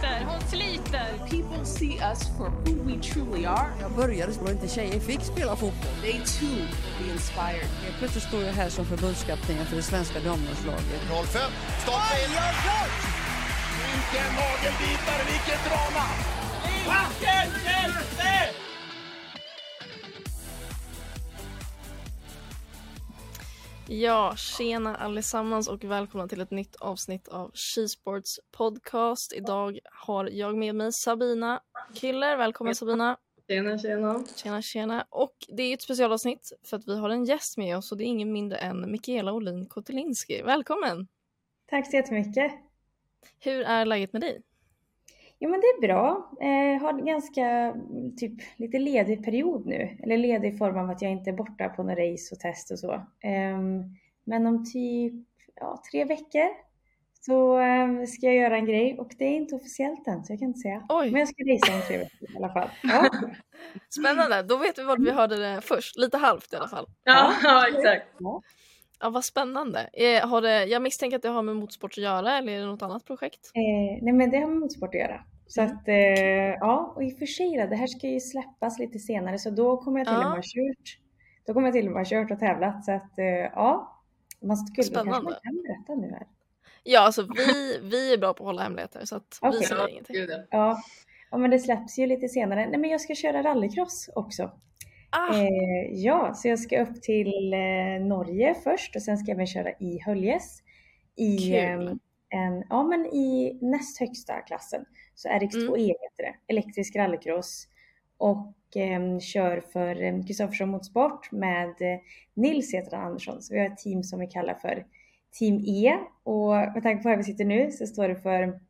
Sliter, hon sliter. People see us for who we truly are. Jag började och inte tjejer fick spela fotboll. They too will be inspired. Helt plötsligt står jag här som förbundskapten för det svenska damlandslaget. 05, stopp in! Vilken nagelbitare, vilket drama! Vilken hjälte! Ja, tjena allesammans och välkomna till ett nytt avsnitt av Skisports podcast. Idag har jag med mig Sabina Killer. Välkommen Sabina! Tjena, tjena. Tjena, tjena! Och det är ett specialavsnitt för att vi har en gäst med oss och det är ingen mindre än Mikaela Olin Kotelinski. Välkommen! Tack så jättemycket. Hur är läget med dig? Jo men det är bra. Eh, har en ganska typ lite ledig period nu. Eller ledig i form av att jag inte är borta på några race och test och så. Eh, men om typ ja, tre veckor så eh, ska jag göra en grej och det är inte officiellt än så jag kan inte säga. Oj. Men jag ska racea om tre veckor i alla fall. Ja. Spännande! Då vet vi vart vi hörde det först. Lite halvt i alla fall. Ja, ja exakt. Ja, vad spännande. Eh, har det, jag misstänker att det har med motorsport att göra eller är det något annat projekt? Eh, nej men det har med motorsport att göra. Så Mm. att eh, ja, och i och för sig det här ska ju släppas lite senare så då kommer jag till och med ha kört. Då kommer jag till och med ha kört och tävlat så att eh, ja. Man skulle kanske man Spännande. kan berätta nu här. Ja, alltså vi, vi är bra på att hålla hemligheter så att vi Okej. säger ingenting. ja. Ja. men det släpps ju lite senare. Nej men jag ska köra rallycross också. Ah, Eh, ja, så jag ska upp till eh, Norge först och sen ska jag även köra i Höljes. I, Kul. En, ja, men i näst högsta klassen. Så RX2E Mm. heter det, elektrisk rallycross. Och ehm, kör för um, Kristoffersson Motorsport med eh, Nils heter han Andersson. Så vi har ett team som vi kallar för Team E. Och med tanke på var vi sitter nu så står det för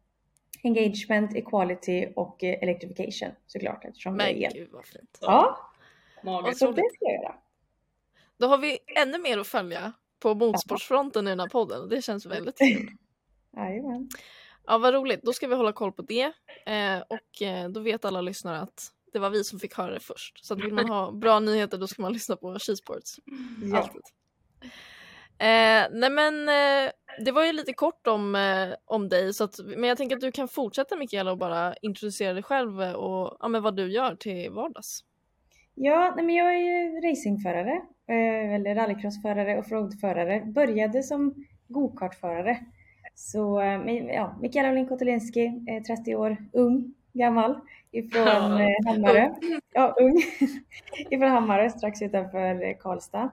Engagement, Equality och eh, Electrification såklart eftersom det men är el. gud vad fint. Ja, Magiskt. så det ska jag göra. Då har vi ännu mer att följa på motorsportsfronten i den här podden och det känns väldigt kul. Jajamän. Ja, vad roligt. Då ska vi hålla koll på det eh, och eh, då vet alla lyssnare att det var vi som fick höra det först. Så att vill man ha bra nyheter då ska man lyssna på Skisports. Ja. Alltid. Eh, nej men eh, det var ju lite kort om, eh, om dig så att, men jag tänker att du kan fortsätta Mikaela och bara introducera dig själv och ja, men vad du gör till vardags. Ja, nej men jag är ju racingförare, eller rallycrossförare och offroadförare. Började som gokartförare. Så eh, men, ja, Mikaela Olin Kotolinski, eh, 30 år, ung, gammal, ifrån Ja, eh, Hammarö. Ja, ung. ifrån Hammarö, strax utanför eh, Karlstad.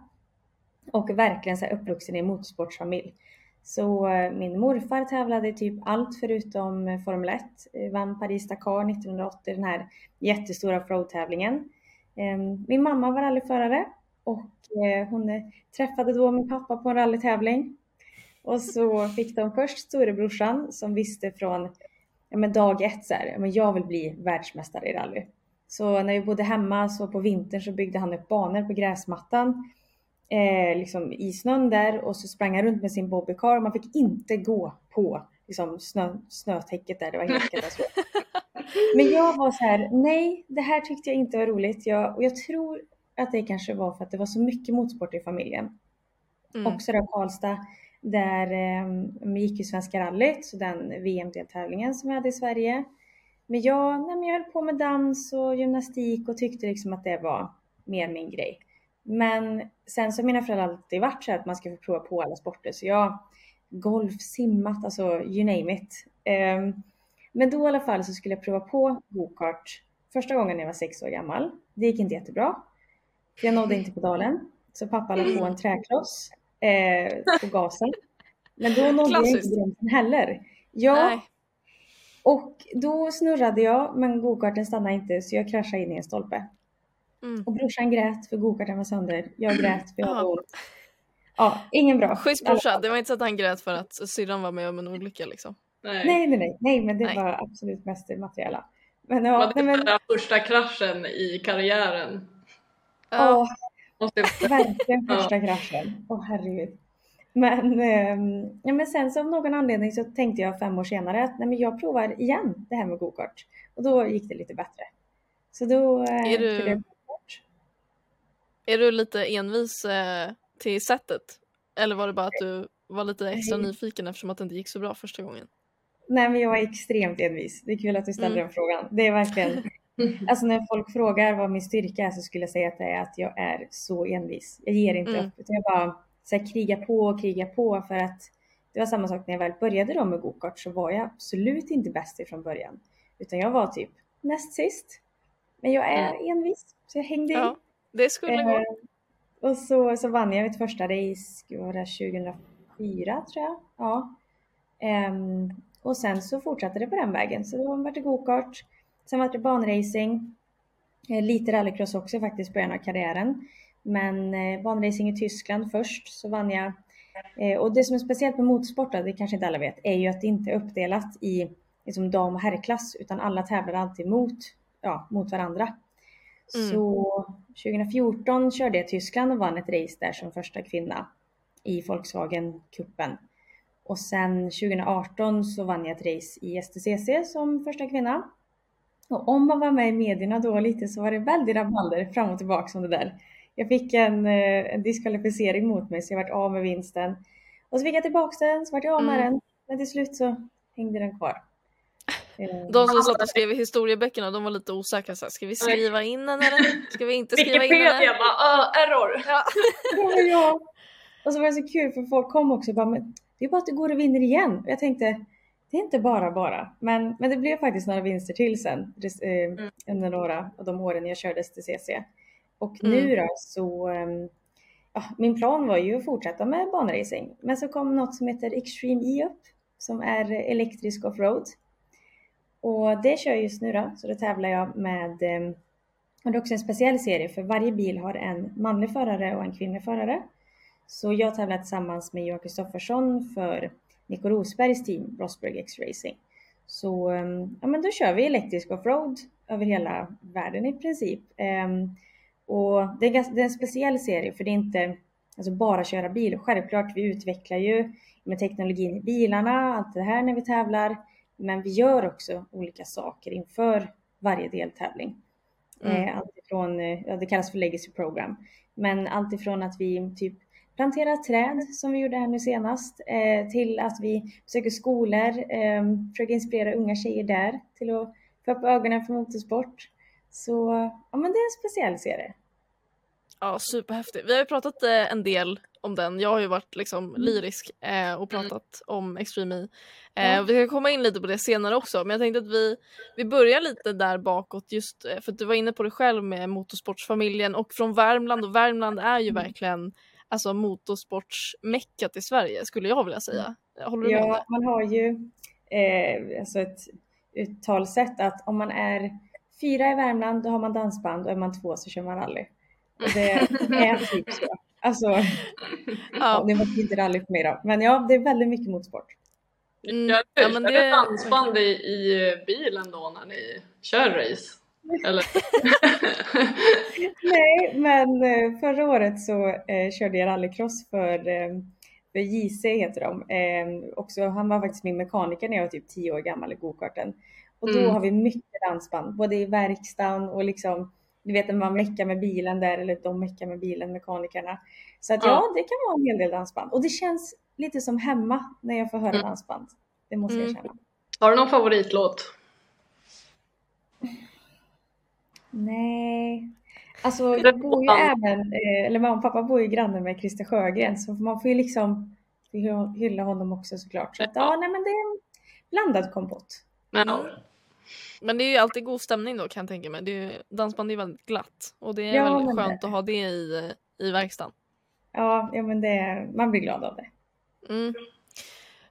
Och verkligen så här uppvuxen i motorsportsfamilj. Så eh, min morfar tävlade typ allt förutom eh, Formel 1. Eh, Vann Paris-Dakar 1980, den här jättestora offroad-tävlingen. Ehm, Min mamma var rallyförare och eh, hon eh, träffade då min pappa på en rallytävling. Och så fick de först storebrorsan som visste från ja, men dag ett så här, ja, men jag vill bli världsmästare i rally. Så när vi bodde hemma så på vintern så byggde han upp banor på gräsmattan. Eh, liksom i snön där och så sprang han runt med sin bobbycar. Man fick inte gå på liksom, snö, snötäcket där, det var helt katastrof. Men jag var så här, nej, det här tyckte jag inte var roligt. Jag, och jag tror att det kanske var för att det var så mycket motorsport i familjen. Mm. Också då Karlstad, där eh, vi gick ju Svenska rallyt, så den VM-deltävlingen som vi hade i Sverige. Men jag, nej, men jag höll på med dans och gymnastik och tyckte liksom att det var mer min grej. Men sen så har mina föräldrar alltid varit så här att man ska få prova på alla sporter. Så jag golf, simmat, alltså you name it. Um, men då i alla fall så skulle jag prova på gokart första gången när jag var sex år gammal. Det gick inte jättebra. Jag nådde inte pedalen. Så pappa la på en träkloss eh, på gasen. Men då nådde jag inte bromsen heller. Ja, Nej. och då snurrade jag men gokarten stannade inte så jag kraschade in i en stolpe. Mm. Och brorsan grät för gokarten var sönder. Jag grät för jag hade Ja. ont. Ja, ingen bra. Schysst brorsa, det var inte så att han grät för att syrran var med om en olycka liksom. Nej. Nej, nej, nej, nej, men det Nej. var absolut mest det materiella. Men Var ja, det nej, men, den första kraschen i karriären? Ja. Verkligen Ja. första kraschen. Åh herregud. Men, ehm, ja, men sen så av någon anledning så tänkte jag fem år senare att nej, men jag provar igen det här med gokart. Och då gick det lite bättre. Så då eh, Är du-. Är du lite envis eh, till sättet? Eller var det bara att du var lite extra Nej. nyfiken eftersom att det inte gick så bra första gången? Nej men jag var extremt envis. Det är kul att du ställer Mm. den frågan. Det är verkligen, alltså när folk frågar vad min styrka är så skulle jag säga att det är att jag är så envis. Jag ger inte Mm. upp utan jag bara så här, krigar på och krigar på för att det var samma sak när jag väl började då med gokart så var jag absolut inte bäst ifrån början. Utan jag var typ näst sist. Men jag är envis så jag hängde i. Ja, det skulle gå. Eh, och så, så vann jag mitt första race, var det 2004 tror jag. Ja. Ehm, och sen så fortsatte det på den vägen. Så då var det gokart, sen var det banracing, eh, lite rallycross också faktiskt i början av karriären. Men eh, banracing i Tyskland först så vann jag. Eh, och det som är speciellt med motorsport, det kanske inte alla vet, är ju att det inte är uppdelat i liksom, dam och herrklass utan alla tävlar alltid mot, ja, mot varandra. Mm. Så 2014 körde jag Tyskland och vann ett race där som första kvinna i Volkswagen-cupen. Och sen 2018 så vann jag ett race i STCC som första kvinna. Och om man var med i medierna då lite så var det väldigt rabalder fram och tillbaka om det där. Jag fick en, eh, en diskvalificering mot mig så jag vart av med vinsten. Och så fick jag tillbaka den, så vart jag av med Mm. den. Men till slut så hängde den kvar. Eh, De som satt och skrev i historieböckerna de var lite osäkra. Så här, ska vi skriva in den eller ska vi inte skriva in den? Wikipedia bara uh, error. Ja. Ja, ja. Och så var det så kul för folk kom också och bara, men det är bara att du går och vinner igen. Och jag tänkte, det är inte bara bara. Men, men det blev faktiskt några vinster till sen eh, under några av de åren jag körde STCC. Och nu då så, ehm, ja, min plan var ju att fortsätta med banracing. Men så kom något som heter Extreme E upp som är elektrisk offroad. Och det kör jag just nu då, så då tävlar jag med ehm, och det är också en speciell serie för varje bil har en manlig förare och en kvinnlig förare. Så jag tävlar tillsammans med Johan Kristoffersson för Nico Rosbergs team Rosberg X Racing. Så ehm, ja, men då kör vi elektrisk offroad över hela världen i princip. Ehm, och det är, ganska, det är en speciell serie för det är inte alltså bara köra bil. Självklart, vi utvecklar ju med teknologin i bilarna, allt det här när vi tävlar. Men vi gör också olika saker inför varje deltävling. Eh, allt ifrån, eh, ja, det kallas för legacy program. Men allt ifrån att vi typ planterar träd som vi gjorde här nu senast eh, till att vi besöker skolor, eh, försöker inspirera unga tjejer där till att få upp ögonen för motorsport. Så ja, men det är en speciell serie. Ja, superhäftig. Vi har ju pratat eh, en del om den. Jag har ju varit liksom Mm. lyrisk eh, och pratat om Extreme E. Eh, Vi ska komma in lite på det senare också, men jag tänkte att vi, vi börjar lite där bakåt just för att du var inne på det själv med motorsportsfamiljen och från Värmland och Värmland är ju Mm. verkligen alltså motorsportsmeckat i Sverige skulle jag vilja säga. Håller du med om det? Ja, man har ju eh, alltså ett uttalsätt att om man är fyra i Värmland då har man dansband och är man två så kör man rally. Och det är typ så. Alltså, ja. Ja. det var inte rally för mig då. Men ja, det är väldigt mycket motorsport. Mm. Ja, du men det- dansband i, i bilen då när ni kör race? Eller? Nej, men eh, förra året så eh, körde jag rallycross för, eh, för JC heter de. Eh, också, han var faktiskt min mekaniker när jag var typ 10 år gammal i gokarten. Och då Mm. har vi mycket dansband, både i verkstaden och liksom, du vet när man meckar med bilen där, eller de meckar med bilen, mekanikerna. Så att ja, Ja. det kan vara en hel del dansband. Och det känns lite som hemma när jag får höra Mm. dansband. Det måste jag Mm. känna. Har du någon favoritlåt? Nej. Alltså jag bor ju även, eh, eller mamma och pappa bor ju granne med Christer Sjögren så man får ju liksom hylla honom också såklart. Så att, ja, nej men det är en blandad kompott. Men, Mm. Men det är ju alltid god stämning då kan jag tänka mig. Det är ju, dansband är ju väldigt glatt och det är Ja, väldigt skönt att ha det i, i verkstaden. Ja, ja men det, man blir glad av det. Mm.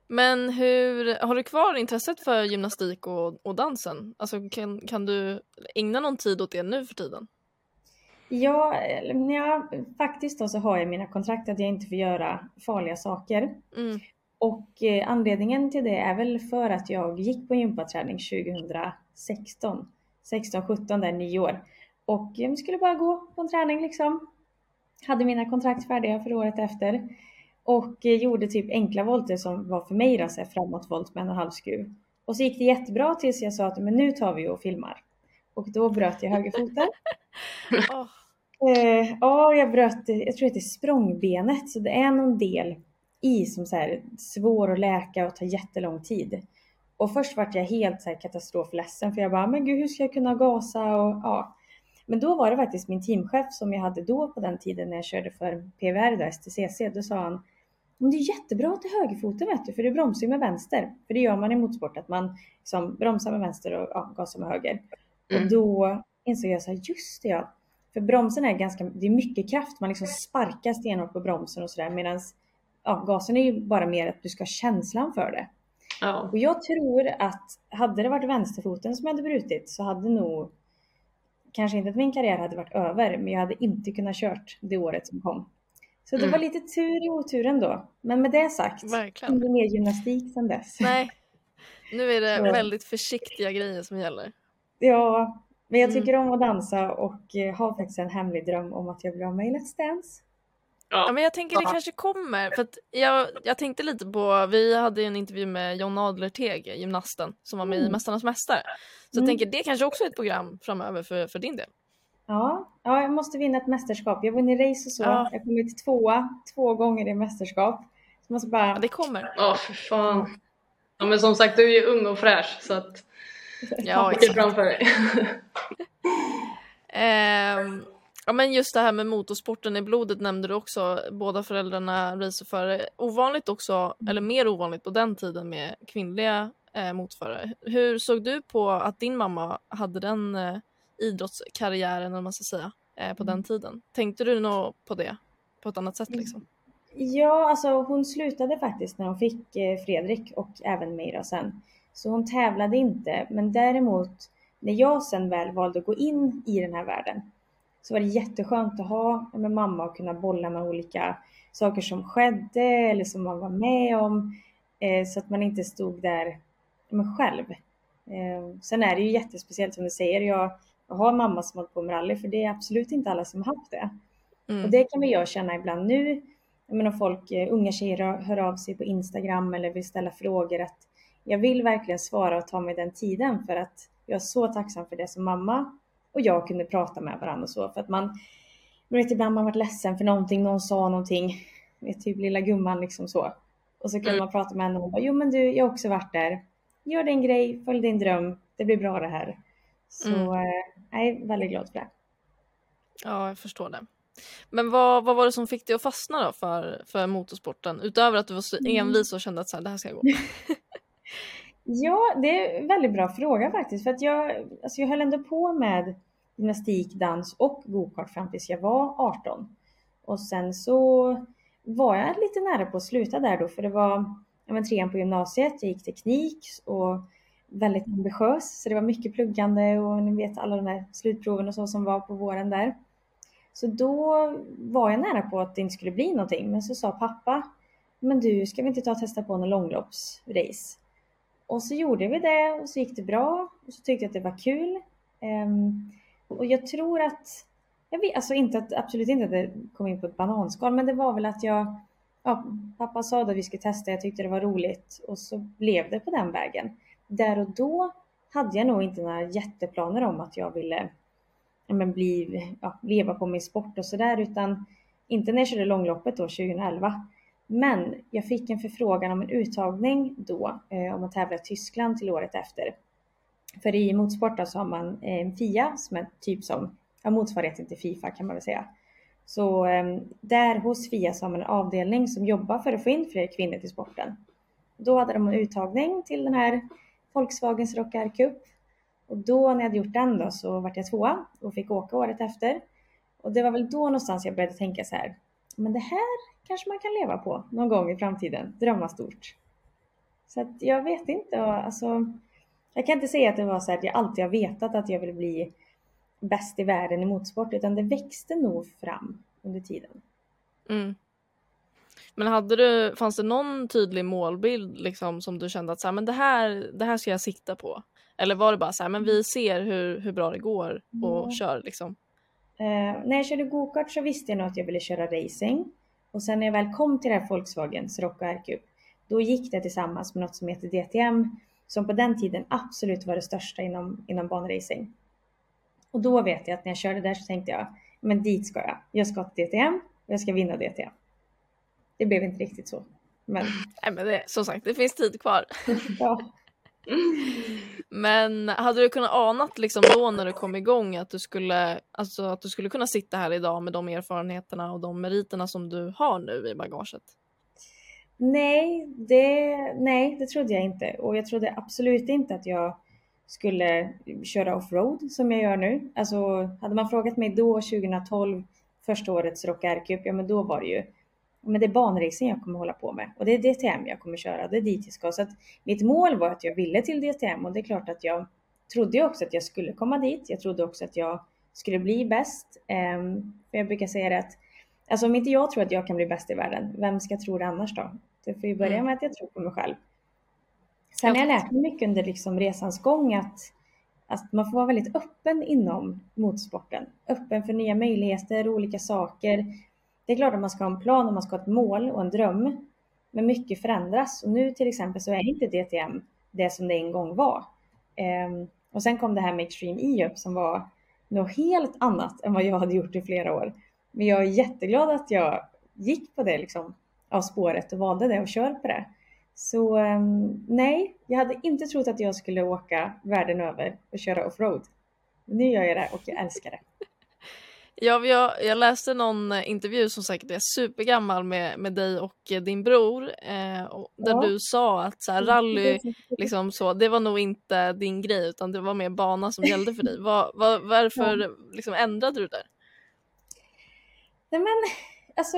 Men hur, har du kvar intresset för gymnastik och, och dansen? Alltså kan, kan du ägna någon tid åt det nu för tiden? Ja, ja, faktiskt då så har jag mina kontrakt att jag inte får göra farliga saker. Mm. Och eh, anledningen till det är väl för att jag gick på gympaträning 2016. 16, 17 där nio år. Och jag skulle bara gå på en träning liksom. Hade mina kontrakt färdiga för året efter. Och eh, gjorde typ enkla volter som var för mig då, så här framåtvolt med en och halv skruv. Och så gick det jättebra tills jag sa att men nu tar vi och filmar. Och då bröt jag högerfoten. Åh, Eh, ja, jag bröt, jag tror att det är språngbenet, så det är någon del i som så här, svår att läka och tar jättelång tid. Och först vart jag helt så här, katastrofledsen för jag bara, men gud hur ska jag kunna gasa och ja. Men då var det faktiskt min teamchef som jag hade då på den tiden när jag körde för PVR, då, STCC, då sa han, men det är jättebra till högerfoten vet du, för du bromsar ju med vänster. För det gör man i motorsport, att man liksom bromsar med vänster och ja, gasar med höger. Mm. Och då insåg jag så här, just det ja. För bromsen är ganska, det är mycket kraft, man liksom sparkar stenhårt på bromsen och sådär. Medan ja, gasen är ju bara mer att du ska ha känslan för det. Ja. Och jag tror att hade det varit vänsterfoten som hade brutit så hade nog kanske inte att min karriär hade varit över, men jag hade inte kunnat kört det året som kom. Så det Mm. var lite tur i oturen då. Men med det sagt, verkligen. inte mer gymnastik sedan dess. Nej, nu är det Så. väldigt försiktiga grejer som gäller. Ja, men jag Mm. tycker om att dansa och eh, har faktiskt en hemlig dröm om att jag vill vara med i Let's Dance. Ja, men jag tänker det kanske kommer. För att jag, jag tänkte lite på, vi hade en intervju med John Adlerteg, gymnasten, som var med i Mm. Mästarnas Mästare. Så jag Mm. tänker det kanske också är ett program framöver för, för din del. Ja, ja, jag måste vinna ett mästerskap. Jag har vunnit race och så. Ja. Jag har kommit tvåa två gånger i mästerskap. Så måste bara... Ja, det kommer. Ja, för fan. Ja, men som sagt, du är ju ung och fräsch så att Ja, exakt. framför dig. Ehm, ja, men just det här med motorsporten i blodet nämnde du också. Båda föräldrarna racerförare. Ovanligt också, eller mer ovanligt på den tiden med kvinnliga eh, motorförare. Hur såg du på att din mamma hade den eh, idrottskarriären, vad man ska säga, eh, på den tiden? Tänkte du nog på det på ett annat sätt liksom? Ja, alltså hon slutade faktiskt när hon fick eh, Fredrik och även då sen. Så hon tävlade inte, men däremot när jag sen väl valde att gå in i den här världen så var det jätteskönt att ha med mamma och kunna bolla med olika saker som skedde eller som man var med om eh, så att man inte stod där själv. Sen är det ju jättespeciellt som du säger, jag, har en mamma som hållit på med rally för det är absolut inte alla som har haft det. Och Mm. det kan väl jag känna ibland nu, jag menar folk, eh, unga tjejer hör- hör av sig på Instagram eller vill ställa frågor att jag vill verkligen svara och ta mig den tiden för att jag är så tacksam för det som mamma och jag kunde prata med varandra och så för att man, man vet ibland man varit ledsen för någonting, någon sa någonting, vet, typ lilla gumman liksom så. Och så kan Mm. man prata med henne och hon bara, jo men du, jag har också varit där. Gör din grej, följ din dröm, det blir bra det här. Så Mm. eh, jag är väldigt glad för det. Ja, jag förstår det. Men vad, vad var det som fick dig att fastna då för, för motorsporten? Utöver att du var så Mm. envis och kände att så här, det här ska gå. Ja, det är en väldigt bra fråga faktiskt. För att jag, alltså jag höll ändå på med gymnastik, dans och gokart fram tills jag var 18. Och sen så var jag lite nära på att sluta där då, för det var ja, men, trean på gymnasiet, jag gick teknik och väldigt ambitiös, så det var mycket pluggande och ni vet alla de här slutproven och så som var på våren där. Så då var jag nära på att det inte skulle bli någonting, men så sa pappa, men du, ska vi inte ta och testa på en långloppsrace? Och så gjorde vi det och så gick det bra och så tyckte jag att det var kul. Um, och jag tror att, jag vet alltså inte att, absolut inte att det kom in på ett bananskal, men det var väl att jag, ja, pappa sa att vi skulle testa, jag tyckte det var roligt och så blev det på den vägen. Där och då hade jag nog inte några jätteplaner om att jag ville men bli, ja, leva på min sport och sådär, utan inte när jag körde långloppet då 2011. Men jag fick en förfrågan om en uttagning då eh, om att tävla i Tyskland till året efter. För i motorsport då så har man eh, FIA som är typ som ja, motsvarigheten till Fifa kan man väl säga. Så eh, där hos FIA så har man en avdelning som jobbar för att få in fler kvinnor till sporten. Då hade de en uttagning till den här Volkswagens Rockar Cup. Och då när jag hade gjort den då så vart jag tvåa och fick åka året efter. Och det var väl då någonstans jag började tänka så här, men det här kanske man kan leva på någon gång i framtiden, drömma stort. Så att jag vet inte, och alltså, jag kan inte säga att det var så att jag alltid har vetat att jag vill bli bäst i världen i motorsport, utan det växte nog fram under tiden. Mm. Men hade du, fanns det någon tydlig målbild liksom, som du kände att så här, men det, här, det här ska jag sikta på? Eller var det bara så här, men vi ser hur, hur bra det går och Ja. kör liksom? Eh, när jag körde gokart så visste jag nog att jag ville köra racing. Och sen när jag väl kom till det här Volkswagens Rock och R-Cup, då gick det tillsammans med något som heter DTM, som på den tiden absolut var det största inom, inom banracing. Och då vet jag att när jag körde där så tänkte jag, men dit ska jag. Jag ska till DTM och jag ska vinna DTM. Det blev inte riktigt så. Men, Nej, men det, som sagt, det finns tid kvar. ja. Men hade du kunnat anat liksom då när du kom igång att du skulle, alltså att du skulle kunna sitta här idag med de erfarenheterna och de meriterna som du har nu i bagaget? Nej, det, nej, det trodde jag inte. Och jag trodde absolut inte att jag skulle köra offroad som jag gör nu. Alltså, hade man frågat mig då, 2012, första årets Rock R-Cup, ja men då var det ju men det är banracing jag kommer hålla på med och det är DTM jag kommer köra. Det är dit jag ska. Så att mitt mål var att jag ville till DTM och det är klart att jag trodde också att jag skulle komma dit. Jag trodde också att jag skulle bli bäst. Um, för jag brukar säga det att alltså om inte jag tror att jag kan bli bäst i världen, vem ska tro det annars då? Det får ju börja mm. med att jag tror på mig själv. Sen har jag lärt mig mycket under liksom resans gång att, att man får vara väldigt öppen inom motorsporten. Öppen för nya möjligheter, olika saker. Det är klart att man ska ha en plan och man ska ha ett mål och en dröm. Men mycket förändras och nu till exempel så är inte DTM det som det en gång var. Um, och sen kom det här med Extreme E upp som var något helt annat än vad jag hade gjort i flera år. Men jag är jätteglad att jag gick på det liksom av spåret och valde det och kör på det. Så um, nej, jag hade inte trott att jag skulle åka världen över och köra offroad. Nu gör jag det och jag älskar det. Ja, jag, jag läste någon intervju som säkert är supergammal med, med dig och din bror eh, och där ja. du sa att så här, rally, liksom så, det var nog inte din grej utan det var mer bana som gällde för dig. Var, var, varför ja. liksom, ändrade du där? Nej men alltså,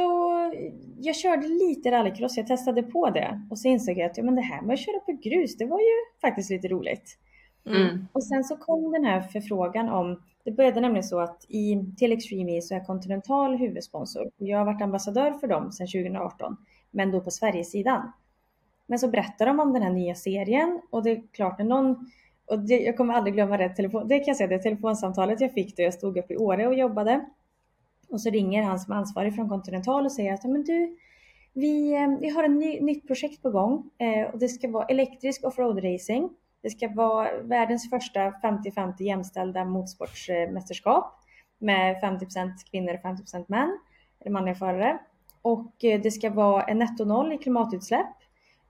jag körde lite rallycross, jag testade på det och så insåg jag att ja, men det här med att köra på grus, det var ju faktiskt lite roligt. Mm. Och sen så kom den här förfrågan om, det började nämligen så att i, till Extreme så är Continental huvudsponsor. Jag har varit ambassadör för dem sedan 2018, men då på Sverigesidan. Men så berättar de om den här nya serien och det är klart när någon, och det, jag kommer aldrig glömma det, telefon, det kan jag säga, det telefonsamtalet jag fick då jag stod upp i Åre och jobbade. Och så ringer han som är ansvarig från Continental och säger att men du, vi, eh, vi har ett ny, nytt projekt på gång eh, och det ska vara elektrisk offroad racing. Det ska vara världens första 50-50 jämställda motorsportsmästerskap med 50% kvinnor och 50 män, eller manliga förare. Och eh, det ska vara en netto noll i klimatutsläpp.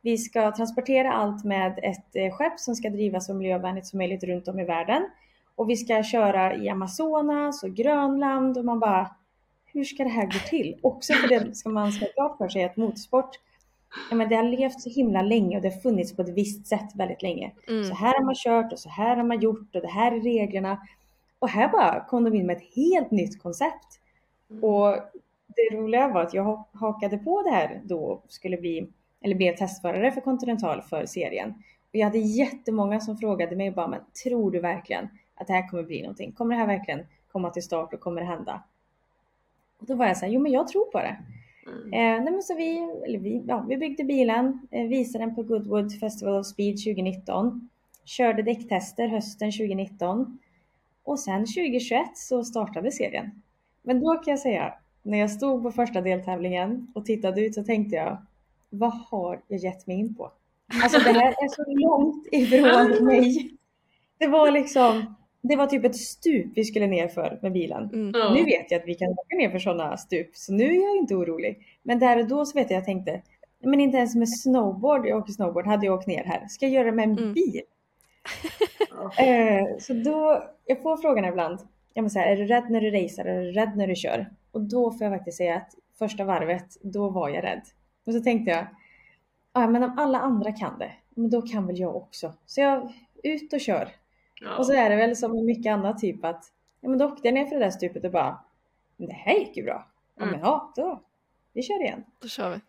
Vi ska transportera allt med ett eh, skepp som ska drivas så miljövänligt som möjligt runt om i världen. Och vi ska köra i Amazonas och Grönland och man bara, hur ska det här gå till? Också för det ska man ska ha klart för sig att motorsport ja, men det har levt så himla länge och det har funnits på ett visst sätt väldigt länge. Mm. Så här har man kört och så här har man gjort och det här är reglerna. Och här bara kom de in med ett helt nytt koncept. Mm. Och det roliga var att jag hakade på det här då och skulle bli, eller blev testförare för Continental för serien. Och jag hade jättemånga som frågade mig bara, men tror du verkligen att det här kommer bli någonting? Kommer det här verkligen komma till start och kommer det hända? Och då var jag så här, jo men jag tror på det. Mm. Eh, nej så vi, vi, ja, vi byggde bilen, eh, visade den på Goodwood Festival of Speed 2019. Körde däcktester hösten 2019. Och sen 2021 så startade serien. Men då kan jag säga, när jag stod på första deltävlingen och tittade ut så tänkte jag, vad har jag gett mig in på? Alltså det här är så långt ifrån mig. Det var liksom, det var typ ett stup vi skulle ner för med bilen. Mm. Nu vet jag att vi kan åka ner för sådana stup, så nu är jag inte orolig. Men där och då så vet jag, jag tänkte, men inte ens med snowboard, jag åker snowboard, hade jag åkt ner här. Ska jag göra det med en mm. bil? uh, så då, jag får frågan ibland, jag måste säga, är du rädd när du racear, är du rädd när du kör? Och då får jag faktiskt säga att första varvet, då var jag rädd. Och så tänkte jag, ja men om alla andra kan det, men då kan väl jag också. Så jag, ut och kör. Ja. Och så är det väl som med mycket annat typ att ja, men då åkte jag ner för det där stupet och bara det här gick ju bra. Ja, mm. men ja, då vi kör igen. Då kör vi.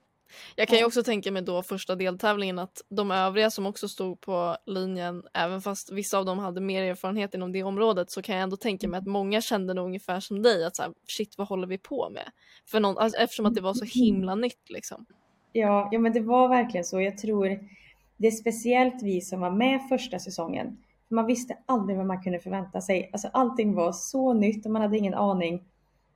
Jag kan ju också tänka mig då första deltävlingen att de övriga som också stod på linjen, även fast vissa av dem hade mer erfarenhet inom det området så kan jag ändå tänka mig att många kände nog ungefär som dig att så här, shit vad håller vi på med? För någon, alltså, eftersom att det var så himla nytt liksom. Ja, ja men det var verkligen så. Jag tror det är speciellt vi som var med första säsongen man visste aldrig vad man kunde förvänta sig. Alltså allting var så nytt och man hade ingen aning.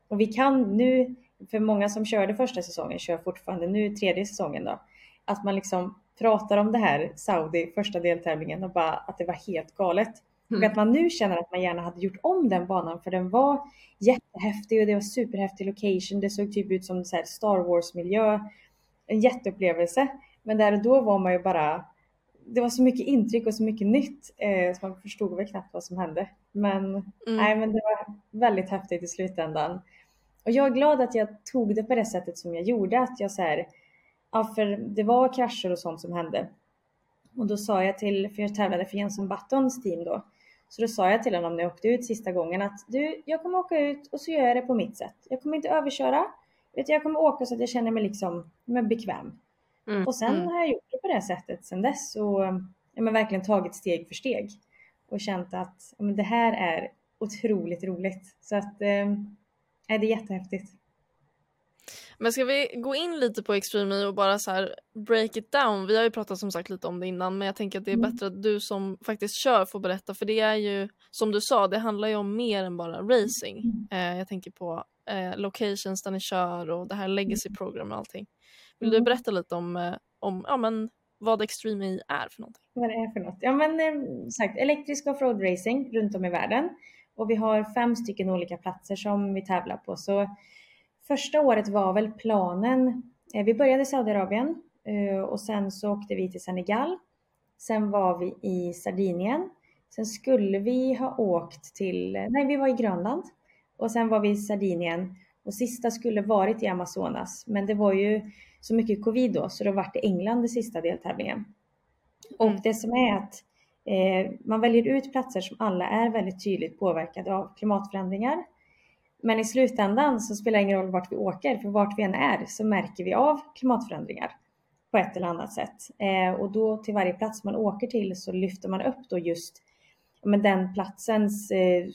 Och vi kan nu, för många som körde första säsongen kör fortfarande nu tredje säsongen då, att man liksom pratar om det här Saudi första deltävlingen och bara att det var helt galet. Mm. Och att man nu känner att man gärna hade gjort om den banan för den var jättehäftig och det var superhäftig location. Det såg typ ut som så här Star Wars miljö. En jätteupplevelse. Men där och då var man ju bara det var så mycket intryck och så mycket nytt eh, så man förstod väl knappt vad som hände. Men, Mm. nej, men det var väldigt häftigt i slutändan. Och jag är glad att jag tog det på det sättet som jag gjorde. Att jag så här, ja, för det var krascher och sånt som hände. Och då sa jag till, för jag tävlade för Jenson Buttons team då. Så då sa jag till honom när jag åkte ut sista gången att du, jag kommer åka ut och så gör jag det på mitt sätt. Jag kommer inte överköra. Du, jag kommer åka så att jag känner mig liksom men bekväm. Mm. Och sen mm. har jag gjort det på det sättet sen dess och ja, men verkligen tagit steg för steg och känt att ja, men det här är otroligt roligt. Så att eh, är det är jättehäftigt. Men ska vi gå in lite på Extreme E och bara så här break it down? Vi har ju pratat som sagt lite om det innan men jag tänker att det är Mm. bättre att du som faktiskt kör får berätta för det är ju som du sa, det handlar ju om mer än bara racing. Eh, jag tänker på eh, locations där ni kör och det här legacy program och allting. Vill du Mm. berätta lite om, eh, om ja, men, vad Extreme är för någonting? Vad det är för något? Ja men eh, sagt, elektrisk offroad racing runt om i världen. Och vi har fem stycken olika platser som vi tävlar på. Så första året var väl planen, eh, vi började i Saudiarabien eh, och sen så åkte vi till Senegal. Sen var vi i Sardinien. Sen skulle vi ha åkt till, nej vi var i Grönland. Och sen var vi i Sardinien. Och sista skulle varit i Amazonas. Men det var ju så mycket covid då så då vart det England det sista deltävlingen. Och Mm. det som är att eh, man väljer ut platser som alla är väldigt tydligt påverkade av klimatförändringar. Men i slutändan så spelar det ingen roll vart vi åker, för vart vi än är så märker vi av klimatförändringar på ett eller annat sätt. Eh, och då till varje plats man åker till så lyfter man upp då just men den platsens eh,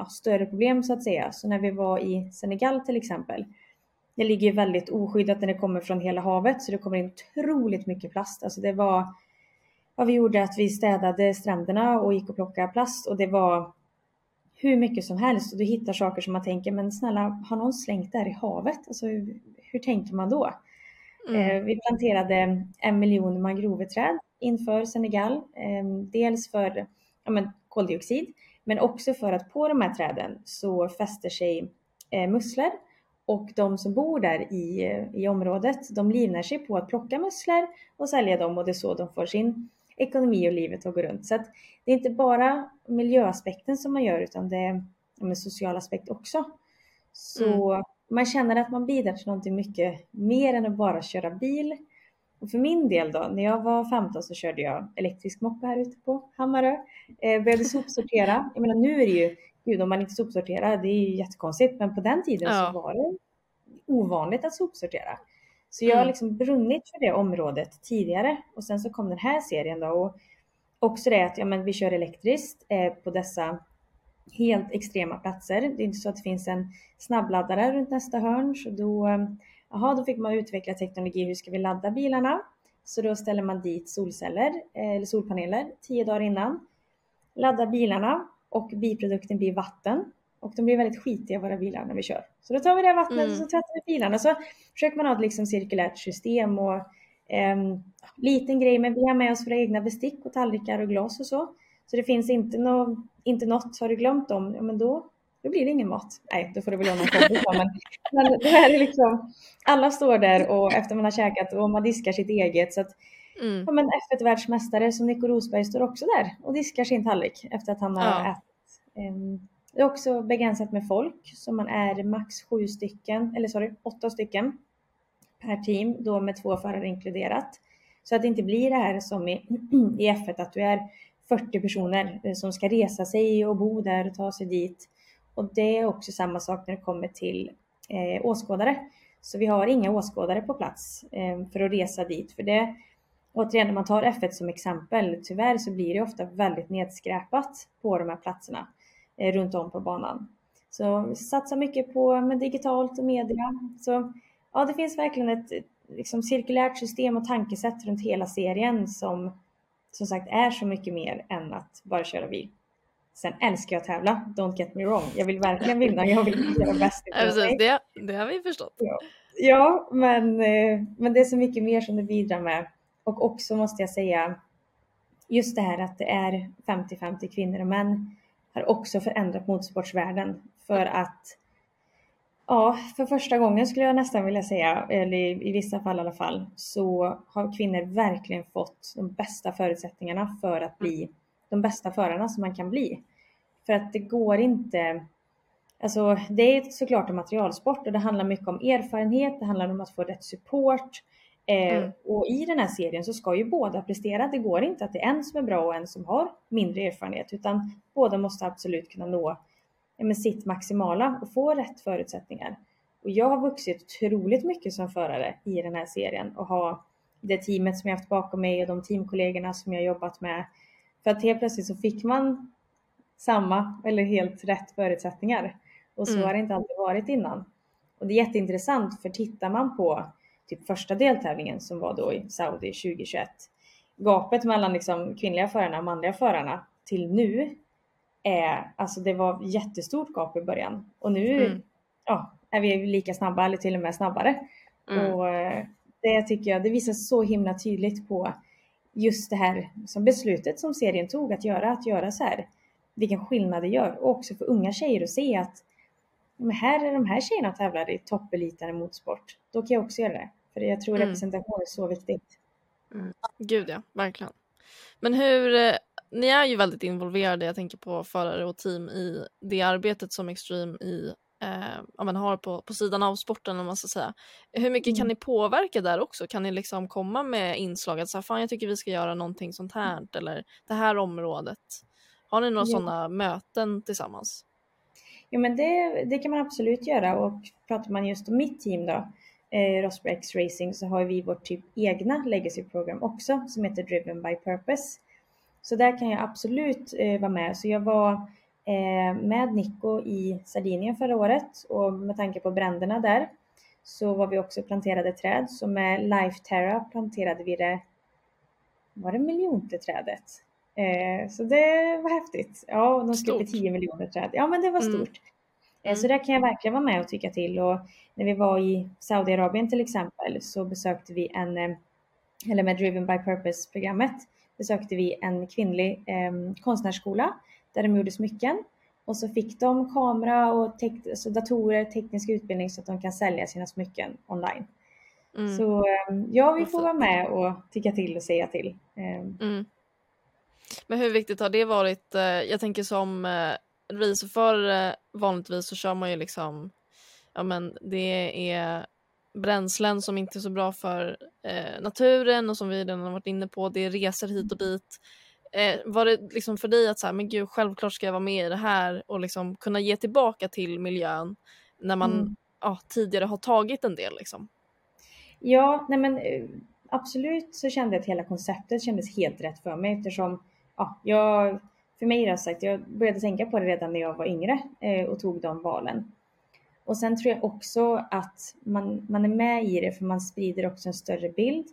ja, större problem så att säga. Så när vi var i Senegal till exempel, det ligger ju väldigt oskyddat när det kommer från hela havet så det kommer in otroligt mycket plast. Alltså det var vad vi gjorde att vi städade stränderna och gick och plockade plast och det var hur mycket som helst och du hittar saker som man tänker men snälla har någon slängt det här i havet? Alltså hur, hur tänker man då? Mm. Eh, vi planterade en miljon mangroveträd inför Senegal. Eh, dels för ja, men, koldioxid men också för att på de här träden så fäster sig eh, musslor och de som bor där i, i området de livnär sig på att plocka musslor och sälja dem och det är så de får sin ekonomi och livet att gå runt. Så att det är inte bara miljöaspekten som man gör utan det är en social aspekt också. Så man känner att man bidrar till någonting mycket mer än att bara köra bil. Och för min del då, när jag var 15 så körde jag elektrisk moppe här ute på Hammarö. Eh, började sopsortera. Jag menar nu är det ju, gud om man inte sopsorterar, det är ju jättekonstigt. Men på den tiden Ja. så var det ovanligt att sopsortera. Så jag har Mm. liksom brunnit för det området tidigare. Och sen så kom den här serien då. Och också det att ja, men vi kör elektriskt eh, på dessa helt extrema platser. Det är inte så att det finns en snabbladdare runt nästa hörn. Så då, eh, aha, då fick man utveckla teknologi. Hur ska vi ladda bilarna? Så då ställer man dit solceller eh, eller solpaneler tio dagar innan. Laddar bilarna och biprodukten blir vatten. Och de blir väldigt skitiga våra bilar när vi kör. Så då tar vi det vattnet Mm. och så tvättar vi bilarna. Så försöker man ha ett liksom cirkulärt system och ehm, liten grej, men vi har med oss våra egna bestick och tallrikar och glas och så. Så det finns inte, nå, inte något, har du glömt dem, ja men då, då blir det ingen mat. Nej, då får du väl låna en kompis men, men det här är liksom, alla står där och efter man har käkat och man diskar sitt eget. Så att, Mm. ja men F1-världsmästare som Nico Rosberg står också där och diskar sin tallrik efter att han har Ja. ätit. Ehm, Det är också begränsat med folk, så man är max sju stycken, eller sorry, åtta stycken per team, då med två förare inkluderat. Så att det inte blir det här som i, i F1, att du är 40 personer eh, som ska resa sig och bo där och ta sig dit. Och det är också samma sak när det kommer till eh, åskådare. Så vi har inga åskådare på plats eh, för att resa dit. För det, återigen, om man tar F1 som exempel, tyvärr så blir det ofta väldigt nedskräpat på de här platserna eh, runt om på banan. Så vi satsar mycket på med digitalt och media. Så ja, det finns verkligen ett ett, liksom, cirkulärt system och tankesätt runt hela serien som som sagt är så mycket mer än att bara köra bil. Sen älskar jag att tävla, don't get me wrong. Jag vill verkligen vinna, jag vill göra bäst Ja, precis, det, det har vi förstått. Ja, men, eh, men det är så mycket mer som det bidrar med. Och också måste jag säga, just det här att det är 50-50 kvinnor och män har också förändrat motorsportsvärlden. För att, ja, för första gången skulle jag nästan vilja säga, eller i, i vissa fall i alla fall, så har kvinnor verkligen fått de bästa förutsättningarna för att bli de bästa förarna som man kan bli. För att det går inte Alltså det är såklart en materialsport och det handlar mycket om erfarenhet, det handlar om att få rätt support. Eh, mm. Och i den här serien så ska ju båda prestera. Det går inte att det är en som är bra och en som har mindre erfarenhet utan båda måste absolut kunna nå ja, sitt maximala och få rätt förutsättningar. Och jag har vuxit otroligt mycket som förare i den här serien och ha det teamet som jag haft bakom mig och de teamkollegorna som jag jobbat med. För att helt plötsligt så fick man samma eller helt rätt förutsättningar. Och så mm. har det inte alltid varit innan. Och det är jätteintressant för tittar man på typ första deltävlingen som var då i Saudi 2021. Gapet mellan liksom kvinnliga förarna och manliga förarna till nu är, alltså det var jättestort gap i början och nu mm. ja, är vi lika snabba eller till och med snabbare. Mm. Och eh, det tycker jag, det visar så himla tydligt på just det här som beslutet som serien tog att göra, att göra så här. Vilken skillnad det gör och också för unga tjejer att se att men här är de här tjejerna tävlar i toppeliten i motorsport. Då kan jag också göra det. För jag tror mm. representation är så viktigt. Mm. Gud ja, verkligen. Men hur, eh, ni är ju väldigt involverade, jag tänker på förare och team i det arbetet som Extreme i, eh, men har på, på sidan av sporten om man ska säga. Hur mycket mm. kan ni påverka där också? Kan ni liksom komma med inslag att så här, fan jag tycker vi ska göra någonting sånt här eller det här området? Har ni några ja. sådana möten tillsammans? Jo men det, det kan man absolut göra och pratar man just om mitt team då, eh, Rosberg X Racing, så har vi vårt typ egna legacy program också som heter Driven by Purpose. Så där kan jag absolut eh, vara med. Så jag var eh, med Nico i Sardinien förra året och med tanke på bränderna där så var vi också planterade träd. Så med Life Terra planterade vi det, var det miljonte trädet? Eh, så det var häftigt. Ja, de skulle bli 10 miljoner träd. Ja, men det var mm. stort. Mm. Så där kan jag verkligen vara med och tycka till. Och när vi var i Saudiarabien till exempel så besökte vi en, eh, eller med Driven by Purpose-programmet, besökte vi en kvinnlig eh, konstnärsskola där de gjorde smycken. Och så fick de kamera och tek- alltså datorer, teknisk utbildning så att de kan sälja sina smycken online. Mm. Så ja, vi får vara med och tycka till och säga till. Mm. Men hur viktigt har det varit? Eh, jag tänker som eh, racerförare vanligtvis så kör man ju liksom, ja men det är bränslen som inte är så bra för eh, naturen och som vi redan har varit inne på, det är resor hit och dit. Eh, var det liksom för dig att så här, men gud, självklart ska jag vara med i det här och liksom kunna ge tillbaka till miljön när man mm. ja, tidigare har tagit en del liksom? Ja, nej men absolut så kände jag att hela konceptet kändes helt rätt för mig eftersom ja, jag, för mig är det sagt, jag började tänka på det redan när jag var yngre eh, och tog de valen. Och sen tror jag också att man, man är med i det för man sprider också en större bild.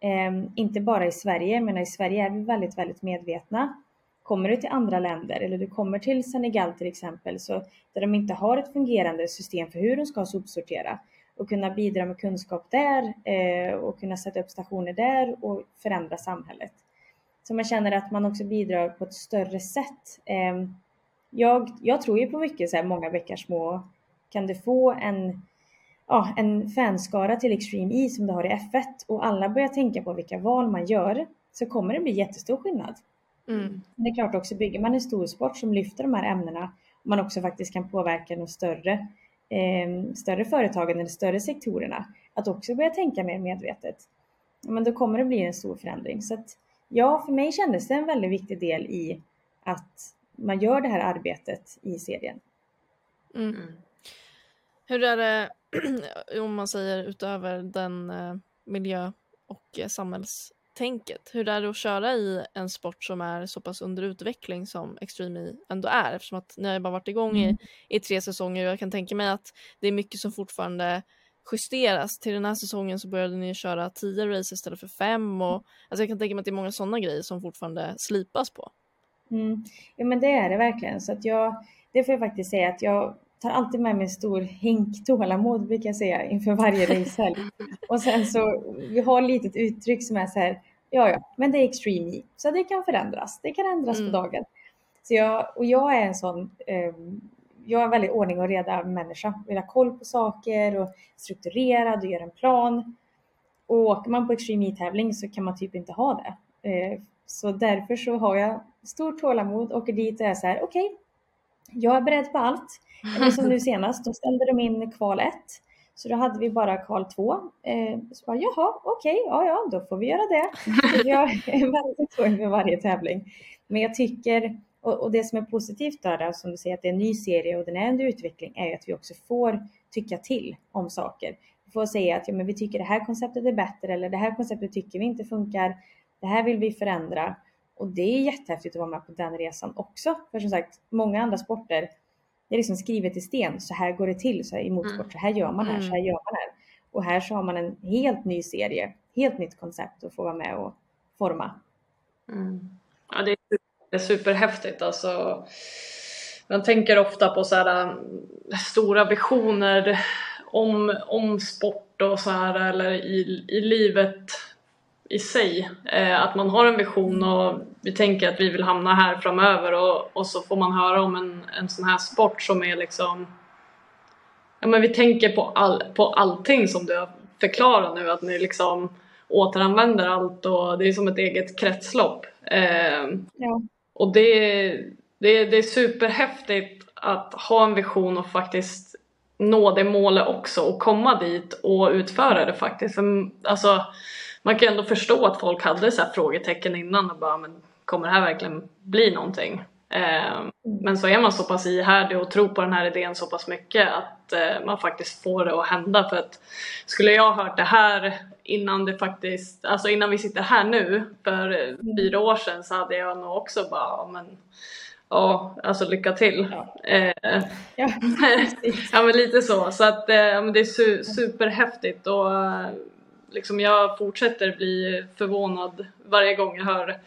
Eh, inte bara i Sverige, men i Sverige är vi väldigt, väldigt medvetna. Kommer du till andra länder eller du kommer till Senegal till exempel, så där de inte har ett fungerande system för hur de ska sopsortera och kunna bidra med kunskap där eh, och kunna sätta upp stationer där och förändra samhället. Så man känner att man också bidrar på ett större sätt. Ehm, jag, jag tror ju på mycket så här, många bäckar små. Kan du få en, ja, en fanskara till Extreme E som du har i F1 och alla börjar tänka på vilka val man gör så kommer det bli jättestor skillnad. Mm. Men det är klart också, bygger man en stor sport som lyfter de här ämnena och man också faktiskt kan påverka de större, eh, större företagen eller större sektorerna att också börja tänka mer medvetet. Men då kommer det bli en stor förändring. Så att, ja, för mig kändes det en väldigt viktig del i att man gör det här arbetet i serien. Mm. mm. Hur är det om man säger utöver den eh, miljö och eh, samhällstänket? Hur är det att köra i en sport som är så pass under utveckling som Extreme E ändå är? Eftersom att ni har bara varit igång mm. i, i tre säsonger och jag kan tänka mig att det är mycket som fortfarande justeras. Till den här säsongen så började ni köra 10 race istället för 5 och alltså jag kan tänka mig att det är många sådana grejer som fortfarande slipas på. Mm. Ja men det är det verkligen. Så att jag, det får jag faktiskt säga att jag tar alltid med mig en stor hink tålamod brukar jag säga inför varje racehelg. Och sen så, vi har ett litet uttryck som är så här, ja ja, men det är extreme så det kan förändras. Det kan ändras Mm. på dagen. Så jag, och jag är en sån, eh, jag är en väldigt ordning och reda människa. Vill ha koll på saker och strukturerad och göra en plan. Och åker man på extreme E-tävling så kan man typ inte ha det. Eh, så därför så har jag stort tålamod, åker dit och är så här, okej, jag är beredd på allt. Eller som nu senast, då ställde de in kval 1. Så då hade vi bara kval 2. Eh, så bara, jaha, okej, ja, ja, då får vi göra det. Så jag är väldigt så inför varje tävling. Men jag tycker, och, och det som är positivt då, då, som du säger att det är en ny serie och den är under utveckling, är ju att vi också får tycka till om saker. Vi får säga att ja, men vi tycker det här konceptet är bättre eller det här konceptet tycker vi inte funkar. Det här vill vi förändra. Och det är jättehäftigt att vara med på den resan också. För som sagt, många andra sporter, det är liksom skrivet i sten. Så här går det till så här, i motorsport. Så här gör man här, så här gör man här. Och här så har man en helt ny serie, helt nytt koncept att få vara med och forma. Mm. Ja, det är, det är superhäftigt alltså. Man tänker ofta på så här, um, stora visioner om, om sport och så här eller i, i livet i sig. Eh, att man har en vision och vi tänker att vi vill hamna här framöver och, och så får man höra om en, en sån här sport som är liksom Ja men vi tänker på, all, på allting som du har förklarat nu att ni liksom återanvänder allt och det är som ett eget kretslopp. Eh, Ja och det, det, det är superhäftigt att ha en vision och faktiskt nå det målet också och komma dit och utföra det faktiskt. För, alltså, man kan ju ändå förstå att folk hade så här frågetecken innan och bara men kommer det här verkligen bli någonting? Eh, men så är man så pass ihärdig och tror på den här idén så pass mycket att eh, man faktiskt får det att hända för att skulle jag ha hört det här innan det faktiskt, alltså innan vi sitter här nu för fyra år sedan så hade jag nog också bara ja, men ja alltså lycka till. Eh, Ja, ja men lite så. Så att eh, ja, det är su- superhäftigt och eh, liksom jag fortsätter bli förvånad varje gång jag hör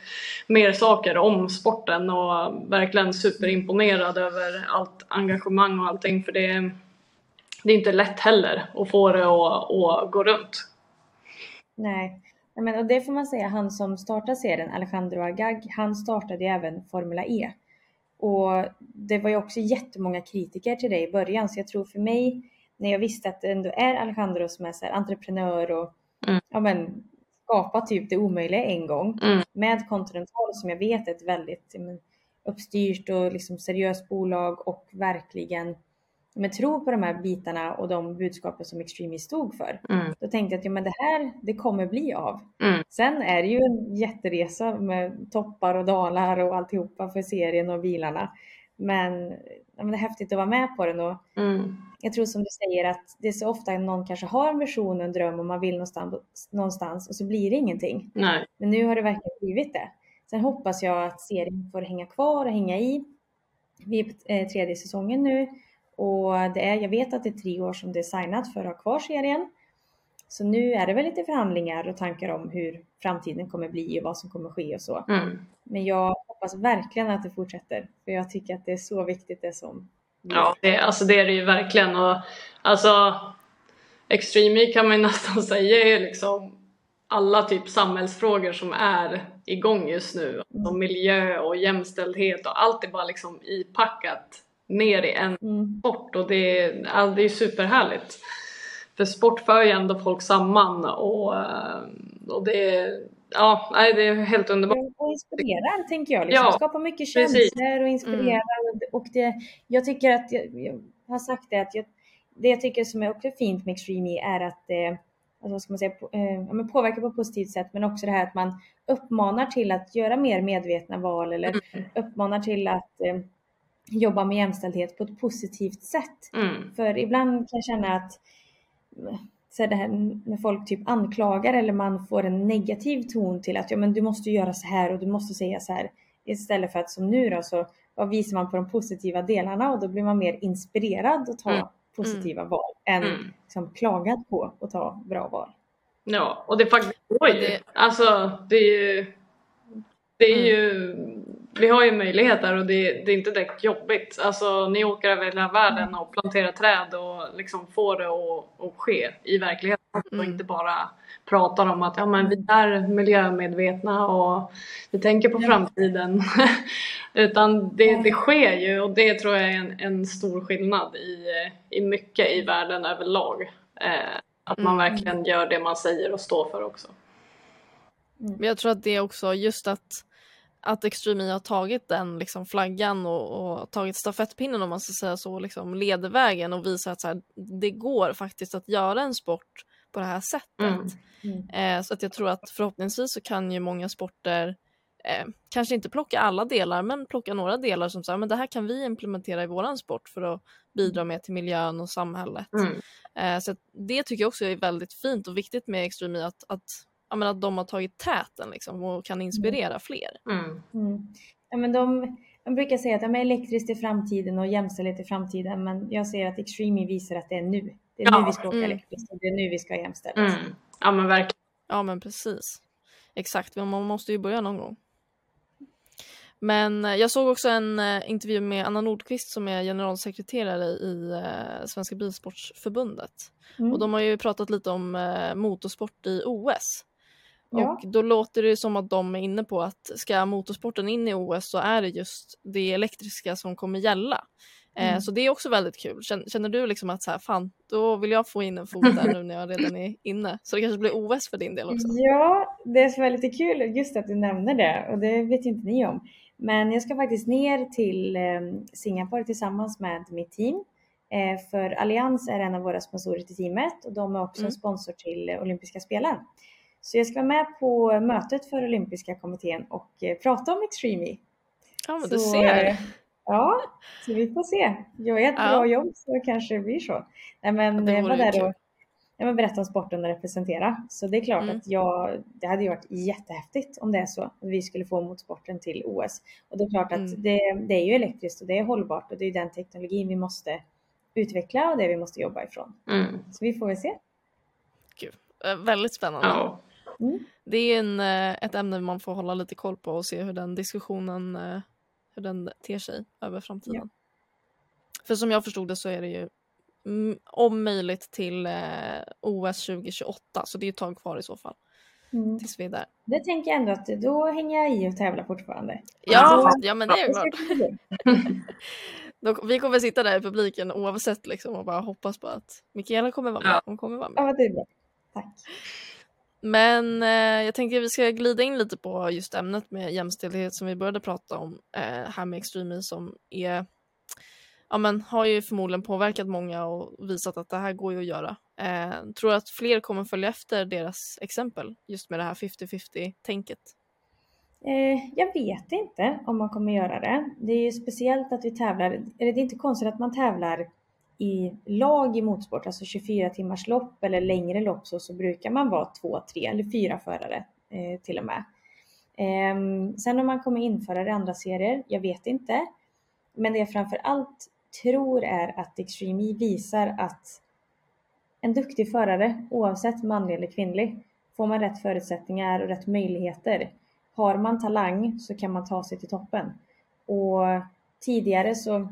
mer saker om sporten och verkligen superimponerad över allt engagemang och allting för det, det är inte lätt heller att få det att, att gå runt. Nej. Men, och det får man säga, han som startade serien, Alejandro Agag, han startade ju även Formula E. Och det var ju också jättemånga kritiker till det i början, så jag tror för mig, när jag visste att det ändå är Alejandro som är så entreprenör och Mm. ja, men, skapa typ det omöjliga en gång Mm. med Continental som jag vet är ett väldigt men, uppstyrt och liksom seriöst bolag och verkligen men, tro på de här bitarna och de budskapen som Extreme stod för. Mm. Då tänkte jag att ja, men det här, det kommer bli av. Mm. Sen är det ju en jätteresa med toppar och dalar och alltihopa för serien och bilarna. Men, ja, men det är häftigt att vara med på den och Mm. jag tror som du säger att det är så ofta någon kanske har en vision och en dröm och man vill någonstans, någonstans och så blir det ingenting. Nej. Men nu har det verkligen blivit det. Sen hoppas jag att serien får hänga kvar och hänga i. Vi är på eh, tredje säsongen nu och det är, jag vet att det är tre år som det är signat för att ha kvar serien. Så nu är det väl lite förhandlingar och tankar om hur framtiden kommer bli och vad som kommer ske och så. Mm. Men jag hoppas verkligen att det fortsätter. För jag tycker att det är så viktigt det som Ja, det, alltså det är det ju verkligen. Och, alltså, Extreme E kan man ju nästan säga är liksom alla typ samhällsfrågor som är igång just nu. Alltså miljö och jämställdhet och allt är bara liksom ipackat ner i en Mm. sport och det är, ja, det är superhärligt. För sport för ju ändå folk samman och, eh, och det är, ja, nej, det är helt underbart. Och inspirerar tänker jag. Liksom. Ja, Skapar mycket precis. känslor och inspirerar. Och det, jag tycker att, jag, jag har sagt det att jag, det jag tycker som är också fint med Extreme E är att det alltså, vad ska man säga, på, eh, påverkar på ett positivt sätt men också det här att man uppmanar till att göra mer medvetna val eller uppmanar till att eh, jobba med jämställdhet på ett positivt sätt. Mm. För ibland kan jag känna att så här, det här när folk typ anklagar eller man får en negativ ton till att ja, men du måste göra så här och du måste säga så här. Istället för att som nu då så vad visar man på de positiva delarna och då blir man mer inspirerad att ta Mm. positiva val än Mm. liksom, klagad på att ta bra val. Ja, och det faktiskt går ju. Det- Alltså, det är ju... Det är Mm. Vi har ju möjligheter och det, det är inte direkt jobbigt. Alltså ni åker över hela världen och planterar träd och liksom får det att, att ske i verkligheten och Mm. inte bara pratar om att ja, men vi är miljömedvetna och vi tänker på framtiden. Utan det, det sker ju och det tror jag är en, en stor skillnad i, i mycket i världen överlag. Eh, att man Mm. verkligen gör det man säger och står för också. Men jag tror att det är också just att, att Extreme E har tagit den liksom flaggan och, och tagit stafettpinnen om man ska säga så, liksom leder vägen och visar att så här, det går faktiskt att göra en sport på det här sättet. Mm. Mm. Eh, så att jag tror att förhoppningsvis så kan ju många sporter eh, kanske inte plocka alla delar men plocka några delar som säger men det här kan vi implementera i våran sport för att bidra mer till miljön och samhället. Mm. Eh, så det tycker jag också är väldigt fint och viktigt med Extreme E att, att, ja, men att de har tagit täten liksom, och kan inspirera fler. Mm. Mm. Ja, men de, de brukar säga att ja, elektriskt är framtiden och jämställdhet är framtiden, men jag ser att Extreme visar att det är nu. Det är Ja. nu vi ska åka Mm. elektriskt och det är nu vi ska ha jämställdhet. Mm. Ja men verkligen. Ja men precis. Exakt, men man måste ju börja någon gång. Men eh, jag såg också en eh, intervju med Anna Nordqvist som är generalsekreterare i eh, Svenska Bilsportsförbundet. Mm. Och de har ju pratat lite om motorsport i OS. Ja. Och då låter det som att de är inne på att ska motorsporten in i OS så är det just det elektriska som kommer gälla. Eh, Mm. Så det är också väldigt kul. Känner, känner du liksom att så här, fan, då vill jag få in en fot där nu när jag redan är inne. Så det kanske blir OS för din del också. Ja, det som är lite kul just att du nämner det och det vet inte ni om. Men jag ska faktiskt ner till eh, Singapore tillsammans med mitt team. Eh, för Allians är en av våra sponsorer till teamet och de är också Mm. en sponsor till eh, olympiska spelen. Så jag ska vara med på mötet för olympiska kommittén och eh, prata om Extreme E. Ja men du Så, ser. eh, Ja, så vi får se. Jag gör ett Ja. bra jobb så kanske det blir så. Nej, men Det jag vore var där och jag vill berätta om sporten och representera. Så det är klart Mm. att jag, det hade ju varit jättehäftigt om det är så. Att vi skulle få motorsporten till OS. Och det är klart att Mm. det, det är ju elektriskt och det är hållbart och det är den teknologin vi måste utveckla och det vi måste jobba ifrån. Mm. Så vi får väl se. Eh, Väldigt spännande. Ja. Det är en, eh, ett ämne man får hålla lite koll på och se hur den diskussionen eh, hur den ter sig över framtiden. För som jag förstod det så är det ju mm, om möjligt till eh, OS 2028 så det är ett tag kvar i så fall Mm. tills vi är där. Det tänker jag ändå att då hänger jag i och tävlar fortfarande. Ja, ja men det är Det klart. Då, vi kommer sitta där i publiken oavsett liksom och bara hoppas på att Mikaela kommer vara med. Ja. Hon kommer vara med. Ja, det är bra. Tack. Men eh, jag tänkte att vi ska glida in lite på just ämnet med jämställdhet som vi började prata om eh, här med Extreme som är, ja men har ju förmodligen påverkat många och visat att det här går ju att göra. Eh, tror att fler kommer följa efter deras exempel just med det här 50-50 tänket. Eh, jag vet inte om man kommer göra det. Det är ju speciellt att vi tävlar, eller det är inte konstigt att man tävlar i lag i motorsport, alltså 24 timmars lopp eller längre lopp så, så brukar man vara två, tre eller fyra förare eh, till och med. Eh, sen om man kommer införa det i andra serier, jag vet inte. Men det jag framför allt tror är att Extreme E visar att en duktig förare, oavsett manlig eller kvinnlig, får man rätt förutsättningar och rätt möjligheter har man talang så kan man ta sig till toppen. Och tidigare så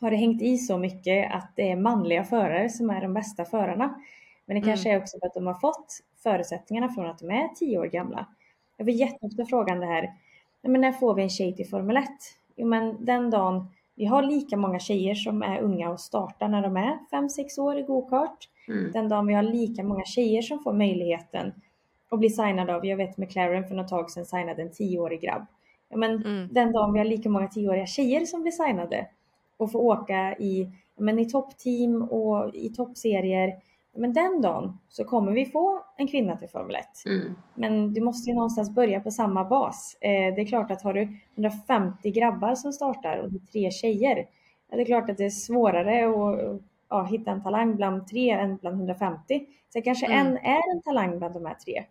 har det hängt i så mycket att det är manliga förare som är de bästa förarna. Men det kanske är också för att de har fått förutsättningarna från att de är tio år gamla. Jag får jätteofta frågan det här, "Ja, men när får vi en tjej till Formel 1? Jo men den dagen vi har lika många tjejer som är unga och startar när de är 5-6 år i gokart. Mm. Den dagen vi har lika många tjejer som får möjligheten att bli signade av, jag vet McLaren för något tag sedan signade en 10-årig grabb. Ja, men Mm. Den dagen vi har lika många 10-åriga tjejer som blir signade och får åka i, men i toppteam och i toppserier. Men den dagen så kommer vi få en kvinna till Formel 1. Mm. Men du måste ju någonstans börja på samma bas. Eh, det är klart att har du 150 grabbar som startar och tre tjejer. Det är klart att det är svårare att ja, hitta en talang bland tre än bland 150. Så kanske Mm. en är en talang bland de här tre.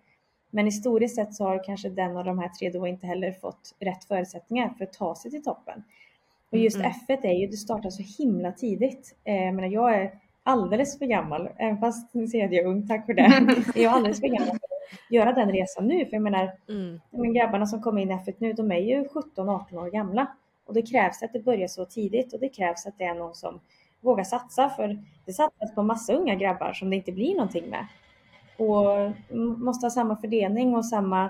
Men historiskt sett så har kanske den av de här tre då inte heller fått rätt förutsättningar för att ta sig till toppen. Och just Mm. F1 är ju, det startar så himla tidigt. Eh, jag, menar, jag är alldeles för gammal, även fast ni säger att jag är ung, tack för det. Jag är alldeles för gammal för att göra den resan nu. För jag menar, Mm. men grabbarna som kommer in i F1 nu, de är ju 17-18 år gamla. Och det krävs att det börjar så tidigt och det krävs att det är någon som vågar satsa. För det satsas på massa unga grabbar som det inte blir någonting med. Och måste ha samma fördelning och samma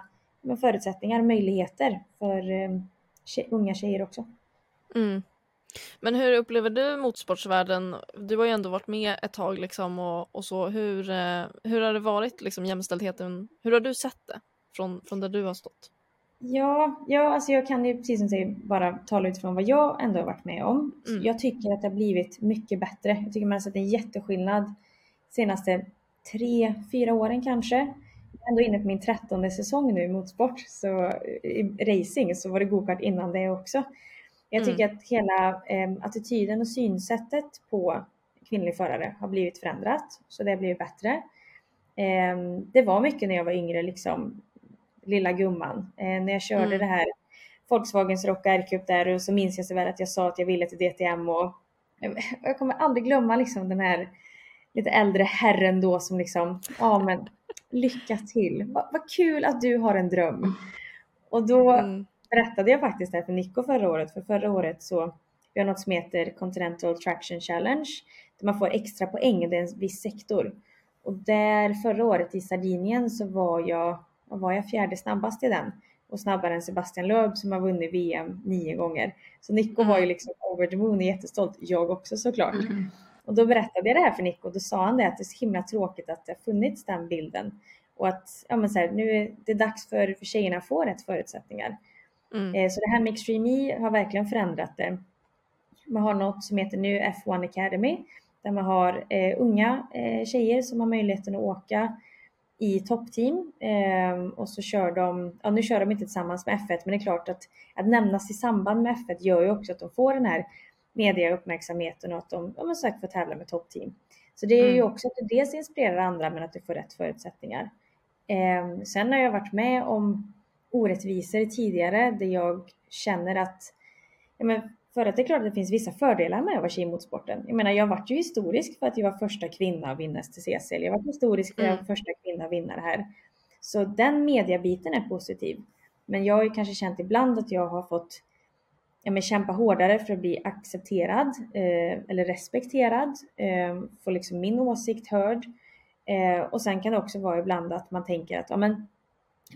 förutsättningar, möjligheter för eh, unga tjejer också. Mm. Men hur upplever du motorsportsvärlden? Du har ju ändå varit med ett tag liksom och, och så. Hur, eh, hur har det varit liksom jämställdheten? Hur har du sett det från, från där du har stått? Ja, ja alltså jag kan ju precis som du säger bara tala utifrån vad jag ändå har varit med om. Mm. Jag tycker att det har blivit mycket bättre. Jag tycker man har sett en jätteskillnad senaste tre, fyra åren kanske. Jag är ändå inne på min trettonde säsong nu i motorsport, så i racing så var det gokart innan det också. Jag Mm. tycker att hela eh, attityden och synsättet på kvinnlig förare har blivit förändrat, så det har blivit bättre. Eh, det var mycket när jag var yngre, liksom lilla gumman. Eh, när jag körde Mm. det här Volkswagens Rock R-Cup där och så minns jag så väl att jag sa att jag ville till DTM och jag kommer aldrig glömma liksom den här lite äldre herren då som liksom, ja men lycka till. Va- Vad kul att du har en dröm. Och då Mm. Berättade jag faktiskt det här för Nico förra året, för förra året så vi har något som heter Continental Traction Challenge där man får extra poäng, det är en viss sektor. Och där förra året i Sardinien så var jag, var jag, fjärde snabbast i den och snabbare än Sebastian Loeb som har vunnit VM nio gånger. Så Nico var ju liksom over the moon och jättestolt, jag också såklart. Och då berättade jag det här för Nico och då sa han det att det är så himla tråkigt att det har funnits den bilden. Och att ja, men så här, nu är det dags för, för tjejerna att få rätt förutsättningar. Mm. Eh, Så det här med Extreme E har verkligen förändrat det. Man har något som heter nu F1 Academy där man har eh, unga eh, tjejer som har möjligheten att åka i toppteam eh, och så kör de, ja nu kör de inte tillsammans med F1 men det är klart att att nämnas i samband med F1 gör ju också att de får den här mediauppmärksamheten och att de men sagt får tävla med toppteam. Så det är ju Mm. också att det dels inspirerar andra men att du får rätt förutsättningar. Eh, sen har jag varit med om orättvisor tidigare där jag känner att ja, men för att det är klart att det finns vissa fördelar med att vara tjej i motorsporten. Jag menar, jag varit ju historisk för att jag var första kvinna att vinna STCC. Jag var historisk för att jag var Mm. första kvinna att vinna det här. Så den mediabiten är positiv. Men jag har ju kanske känt ibland att jag har fått ja, men kämpa hårdare för att bli accepterad eh, eller respekterad. Eh, få liksom min åsikt hörd. Eh, och sen kan det också vara ibland att man tänker att ja, men,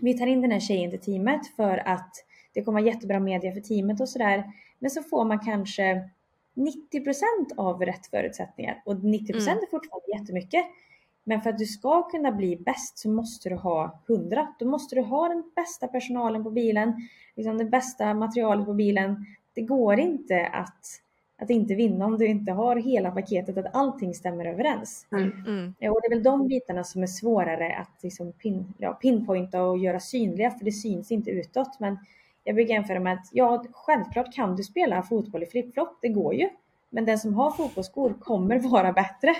vi tar in den här tjejen till teamet för att det kommer vara jättebra media för teamet och sådär. Men så får man kanske 90% av rätt förutsättningar och 90% Mm. är fortfarande jättemycket. Men för att du ska kunna bli bäst så måste du ha 100. Då måste du ha den bästa personalen på bilen, liksom det bästa materialet på bilen. Det går inte att, att inte vinna om du inte har hela paketet, att allting stämmer överens. Mm. Ja, och det är väl de bitarna som är svårare att liksom pin, ja, pinpointa och göra synliga för det syns inte utåt. Men jag brukar jämföra med att ja, självklart kan du spela fotboll i flipflop, det går ju. Men den som har fotbollsskor kommer vara bättre.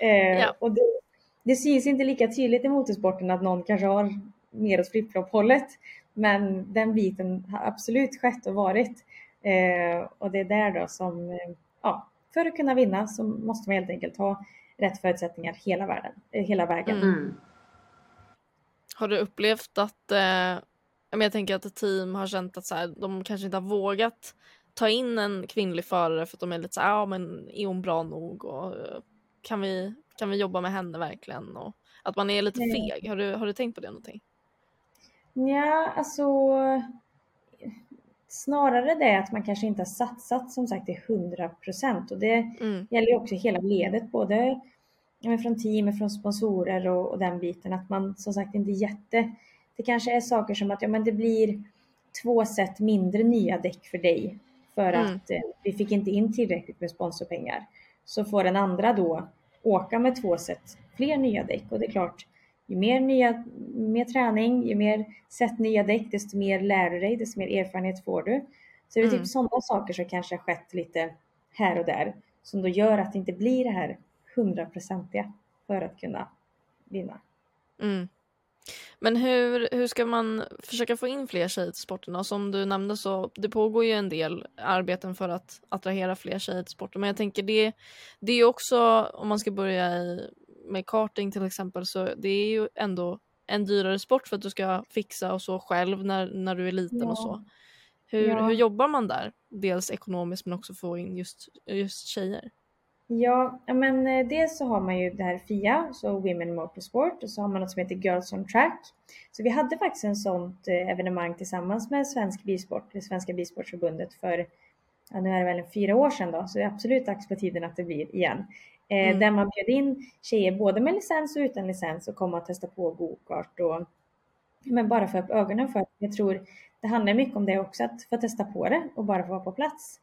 Eh, Ja. och det, det syns inte lika tydligt i motorsporten att någon kanske har mer åt flipflop-hållet. Men den biten har absolut skett och varit. Eh, och det är där då som, eh, ja, för att kunna vinna så måste man helt enkelt ha rätt förutsättningar hela, världen, eh, hela vägen. Mm. Har du upplevt att, eh, jag tänker att ett team har känt att så här, de kanske inte har vågat ta in en kvinnlig förare för att de är lite så här, ja men är hon bra nog och eh, kan vi, kan vi jobba med henne verkligen? Och att man är lite Mm. feg. Har du, har du tänkt på det någonting? Ja, alltså snarare det att man kanske inte har satsat som sagt till 100 procent och det Mm. gäller ju också hela ledet, både från team, från sponsorer och, och den biten att man som sagt inte jätte, det kanske är saker som att ja, men det blir två set mindre nya däck för dig för Mm. att eh, vi fick inte in tillräckligt med sponsorpengar. Så får den andra då åka med två set fler nya däck och det är klart ju mer, nya, mer träning, ju mer set nya däck, desto mer lär du dig, desto mer erfarenhet får du. Så det är Mm. typ sådana saker som kanske har skett lite här och där som då gör att det inte blir det här hundraprocentiga för att kunna vinna. Mm. Men hur, hur ska man försöka få in fler tjejer till sporten? Som du nämnde så det pågår ju en del arbeten för att attrahera fler tjejer till sporten. Men jag tänker det, det är också, om man ska börja i, med karting till exempel, så det är ju ändå en dyrare sport för att du ska fixa och så själv när, när du är liten Ja. och så. Hur, Ja. hur jobbar man där? Dels ekonomiskt men också få in just, just tjejer. Ja, men eh, dels så har man ju det här FIA, så Women Motorsport, och så har man något som heter Girls on Track. Så vi hade faktiskt en sånt eh, evenemang tillsammans med Svensk Bilsport, det Svenska Bilsportförbundet för, ja, nu är det väl en fyra år sedan då, så det är absolut dags på tiden att det blir igen. Eh, Mm. Där man bjöd in tjejer både med licens och utan licens och komma och testa på gokart och men bara få upp ögonen för att jag tror det handlar mycket om det också, att få testa på det och bara få vara på plats.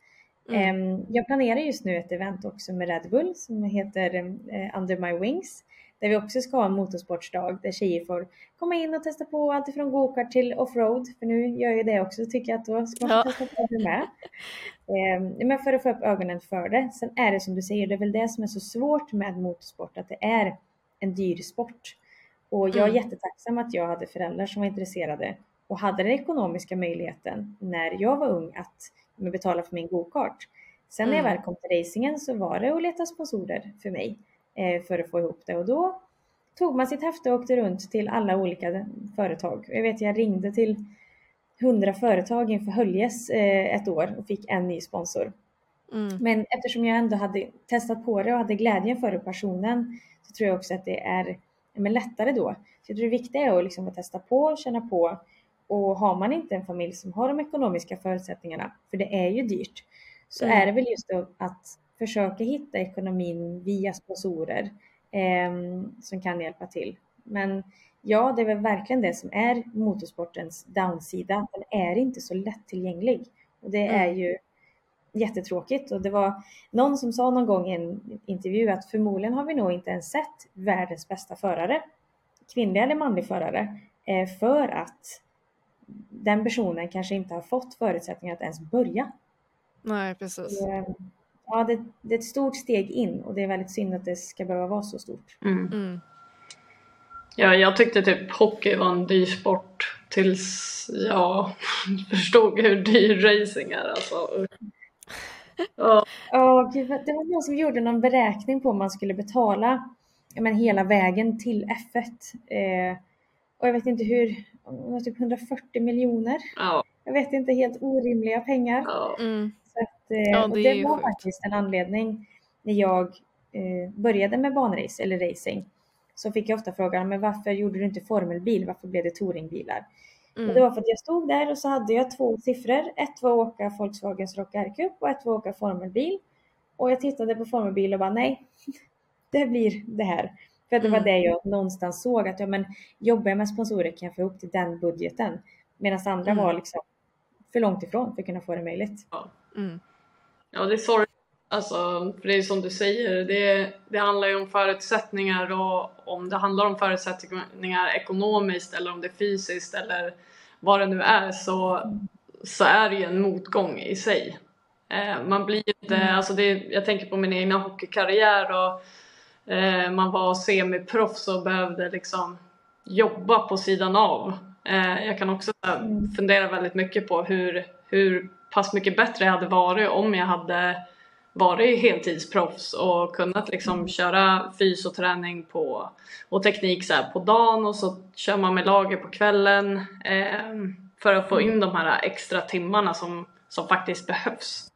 Mm. Ehm, Jag planerar just nu ett event också med Red Bull som heter eh, Under My Wings. Där vi också ska ha en motorsportsdag där tjejer får komma in och testa på allt ifrån gokart till offroad. För nu gör jag det också, tycker jag att då ska man Ja. testa på det med. Ehm, Men för att få upp ögonen för det. Sen är det som du säger, det är väl det som är så svårt med motorsport, att det är en dyr sport. Och jag är Mm. jättetacksam att jag hade föräldrar som var intresserade och hade den ekonomiska möjligheten när jag var ung att betala för min gokart. Sen när jag Mm. väl kom till racingen så var det att leta sponsorer för mig eh, för att få ihop det och då tog man sitt häfte och åkte runt till alla olika företag. Jag vet jag ringde till hundra företag inför Höljes eh, ett år och fick en ny sponsor. Mm. Men eftersom jag ändå hade testat på det och hade glädjen för det, passionen, så tror jag också att det är men lättare då. Så jag tror det viktiga är att liksom att testa på, känna på och har man inte en familj som har de ekonomiska förutsättningarna, för det är ju dyrt, så Mm. är det väl just att försöka hitta ekonomin via sponsorer ehm, som kan hjälpa till. Men ja, det är väl verkligen det som är motorsportens downsida. Den är inte så lättillgänglig och det är Mm. ju jättetråkigt och det var någon som sa någon gång i en intervju att förmodligen har vi nog inte ens sett världens bästa förare, kvinnlig eller manlig förare, eh, för att den personen kanske inte har fått förutsättningar att ens börja. Nej, precis. Ja, det, det är ett stort steg in och det är väldigt synd att det ska behöva vara så stort. Mm. Mm. Ja, jag tyckte typ hockey var en dyr sport tills jag förstod hur dyr racing är. Alltså. Ja, gud, vad- det var någon som gjorde någon beräkning på om man skulle betala men, hela vägen till F1. Eh, och jag vet inte hur, typ 140 miljoner. ja, Jag vet inte, helt orimliga pengar. ja. Mm. Att, eh, Ja, och det är det var sjukt. faktiskt en anledning när jag eh, började med banrace eller racing. Så fick jag ofta frågan, men varför gjorde du inte formelbil? Varför blev det touringbilar? Mm. Och det var för att jag stod där och så hade jag två siffror. Ett var att åka Volkswagens Rock R-Cup och ett var att åka formelbil. Och jag tittade på formelbil och bara nej, det blir det här. För det var Mm. det jag någonstans såg att ja, men jobbar jag med sponsorer kan jag få ihop till den budgeten. Medan andra Mm. var liksom för långt ifrån för att kunna få det möjligt. Mm. ja, det är sorgligt. Alltså, för det är som du säger, det, det handlar ju om förutsättningar och om det handlar om förutsättningar ekonomiskt eller om det är fysiskt eller vad det nu är så, så är det ju en motgång i sig. Eh, man blir inte, alltså det, jag tänker på min egna hockeykarriär och eh, man var semiproffs och behövde liksom jobba på sidan av. Eh, jag kan också eh, fundera väldigt mycket på hur, hur pass mycket bättre jag hade varit om jag hade varit heltidsproffs och kunnat liksom köra fys och träning på, och teknik så på dagen och så kör man med lager på kvällen eh, för att få in de här extra timmarna som, som faktiskt behövs.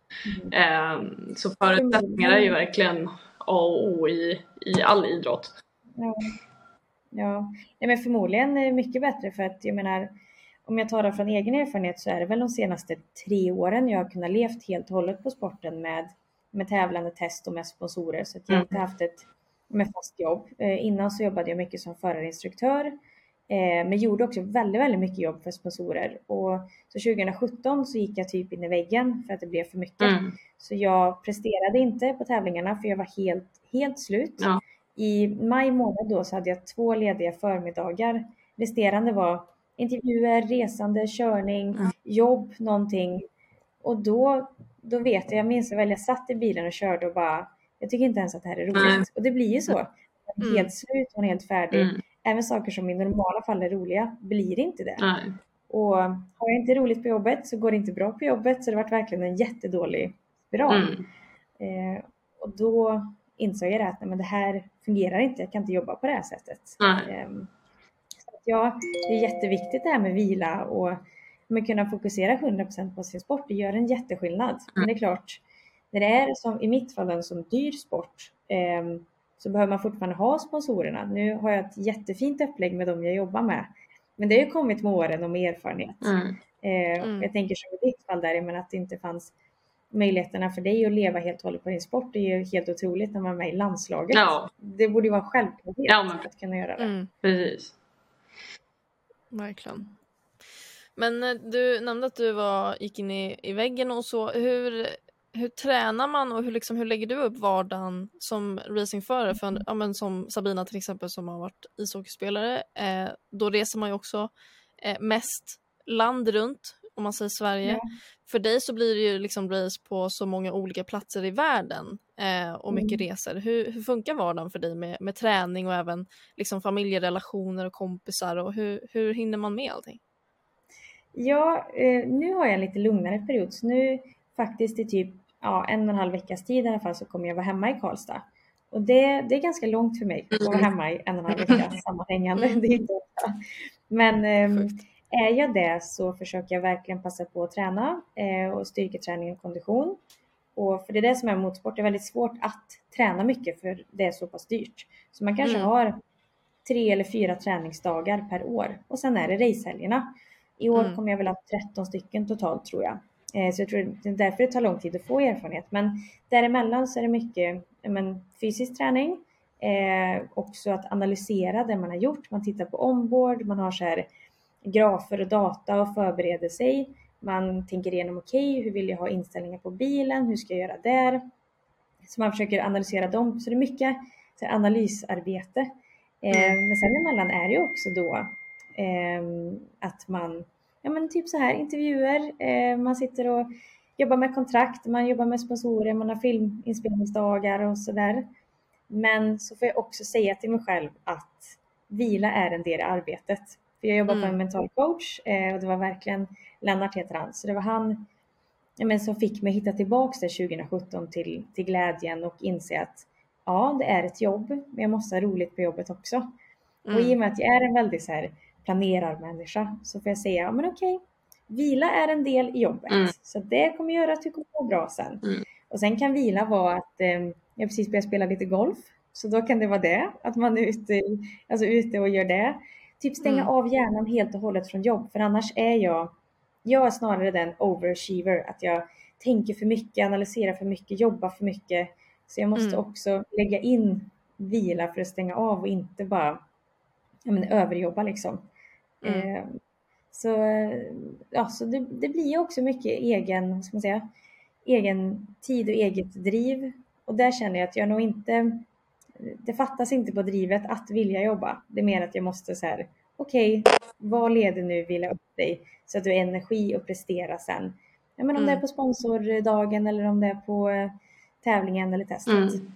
Eh, så förutsättningar är ju verkligen A och O i, i all idrott. Ja, ja. Men förmodligen är det mycket bättre för att jag menar om jag talar från egen erfarenhet så är det väl de senaste tre åren jag har kunnat levt helt och hållet på sporten med, med tävlande test och med sponsorer så jag Mm. inte haft ett med fast jobb. Eh, innan så jobbade jag mycket som förarinstruktör eh, men gjorde också väldigt, väldigt mycket jobb för sponsorer och så 2017 så gick jag typ in i väggen för att det blev för mycket. Mm. Så jag presterade inte på tävlingarna för jag var helt, helt slut. Ja. I maj månad då så hade jag två lediga förmiddagar. Resterande var intervjuer, resande, körning, Mm. jobb, någonting. Och då, då vet jag, jag minns väl jag satt i bilen och körde och bara, jag tycker inte ens att det här är roligt. Nej. Och det blir ju så. Man är Mm. helt slut, man är helt färdig. Mm. även saker som i normala fall är roliga blir inte det. Och har jag inte roligt på jobbet så går det inte bra på jobbet så det varit verkligen en jättedålig spiral. Mm. Eh, och då insåg jag att nej, men det här fungerar inte, jag kan inte jobba på det här sättet. Nej. Ja, det är jätteviktigt det här med vila och men kunna fokusera 100% på sin sport. Det gör en jätteskillnad. Men det är klart, när det är som i mitt fall en sån dyr sport eh, så behöver man fortfarande ha sponsorerna. Nu har jag ett jättefint upplägg med dem jag jobbar med. Men det har ju kommit med åren och med erfarenhet. Mm. Eh, Mm. Jag tänker som i ditt fall där, men att det inte fanns möjligheterna för dig att leva helt och hållet på din sport. Det är ju helt otroligt när man är med i landslaget. Ja. Det borde ju vara en självklarhet Ja, men- att kunna göra det. Mm. Precis. Verkligen. Men eh, du nämnde att du var, gick in i, i väggen och så. Hur, hur tränar man och hur, liksom, hur lägger du upp vardagen som racingförare? För, ja, men som Sabina till exempel som har varit ishockeyspelare. Eh, då reser man ju också eh, mest land runt om man säger Sverige. Ja. För dig så blir det ju liksom race på så många olika platser i världen eh, och mycket resor. Hur, hur funkar vardagen för dig med, med träning och även liksom familjerelationer och kompisar och hur, hur hinner man med allting? Ja, eh, nu har jag en lite lugnare period. Så nu faktiskt i typ ja, en och en halv veckas tid i alla fall så kommer jag vara hemma i Karlstad. Och det, det är ganska långt för mig att vara hemma i en och en halv vecka sammanhängande. Det är inte ofta. Men Sjukt. Är jag det så försöker jag verkligen passa på att träna eh, och styrketräning och kondition. Och för det är det som är motorsport, det är väldigt svårt att träna mycket för det är så pass dyrt. Så man kanske Mm. har tre eller fyra träningsdagar per år och sen är det racehelgerna. I år Mm. kommer jag väl ha 13 stycken totalt tror jag. Eh, så jag tror det är därför det tar lång tid att få erfarenhet. Men däremellan så är det mycket men, fysisk träning. Eh, också att analysera det man har gjort. Man tittar på onboard, man har så här grafer och data och förbereder sig. Man tänker igenom, okej, hur vill jag ha inställningar på bilen? Hur ska jag göra där? Så man försöker analysera dem. Så det är mycket så här, analysarbete. Eh, Men sen emellan är det också då eh, att man, ja men typ så här intervjuer, eh, man sitter och jobbar med kontrakt, man jobbar med sponsorer, man har filminspelningsdagar och sådär. Men så får jag också säga till mig själv att vila är en del i arbetet. För jag jobbar på Mm. en mental coach eh, och det var verkligen Lennart heter han, så det var han ja, men som fick mig hitta tillbaks där 2017 till, till glädjen och inse att ja, det är ett jobb, men jag måste ha roligt på jobbet också. Och i och med att jag är en väldigt så här planerarmänniska så får jag säga, ja men okej, vila är en del i jobbet. Mm. Så det kommer göra att du kommer må bra sen. Mm. Och sen kan vila vara att eh, jag precis börjat spela lite golf. Så då kan det vara det, att man är ute, alltså ute och gör det. Typ stänga Mm. av hjärnan helt och hållet från jobb. För annars är jag, jag är snarare den overachiever. Att jag tänker för mycket, analyserar för mycket, jobbar för mycket. Så jag måste Mm. också lägga in vila för att stänga av och inte bara ja, men, överjobba liksom. Mm. Eh, så ja, så det, det blir ju också mycket egen, ska man säga, egen tid och eget driv. Och där känner jag att jag nog inte, det fattas inte på drivet att vilja jobba. Det är mer att jag måste så här, okej, vad leder nu vilja upp dig så att du har energi att prestera sen. Ja, men om det är Mm. på sponsordagen eller om det är på eh, tävlingen eller testet. Mm.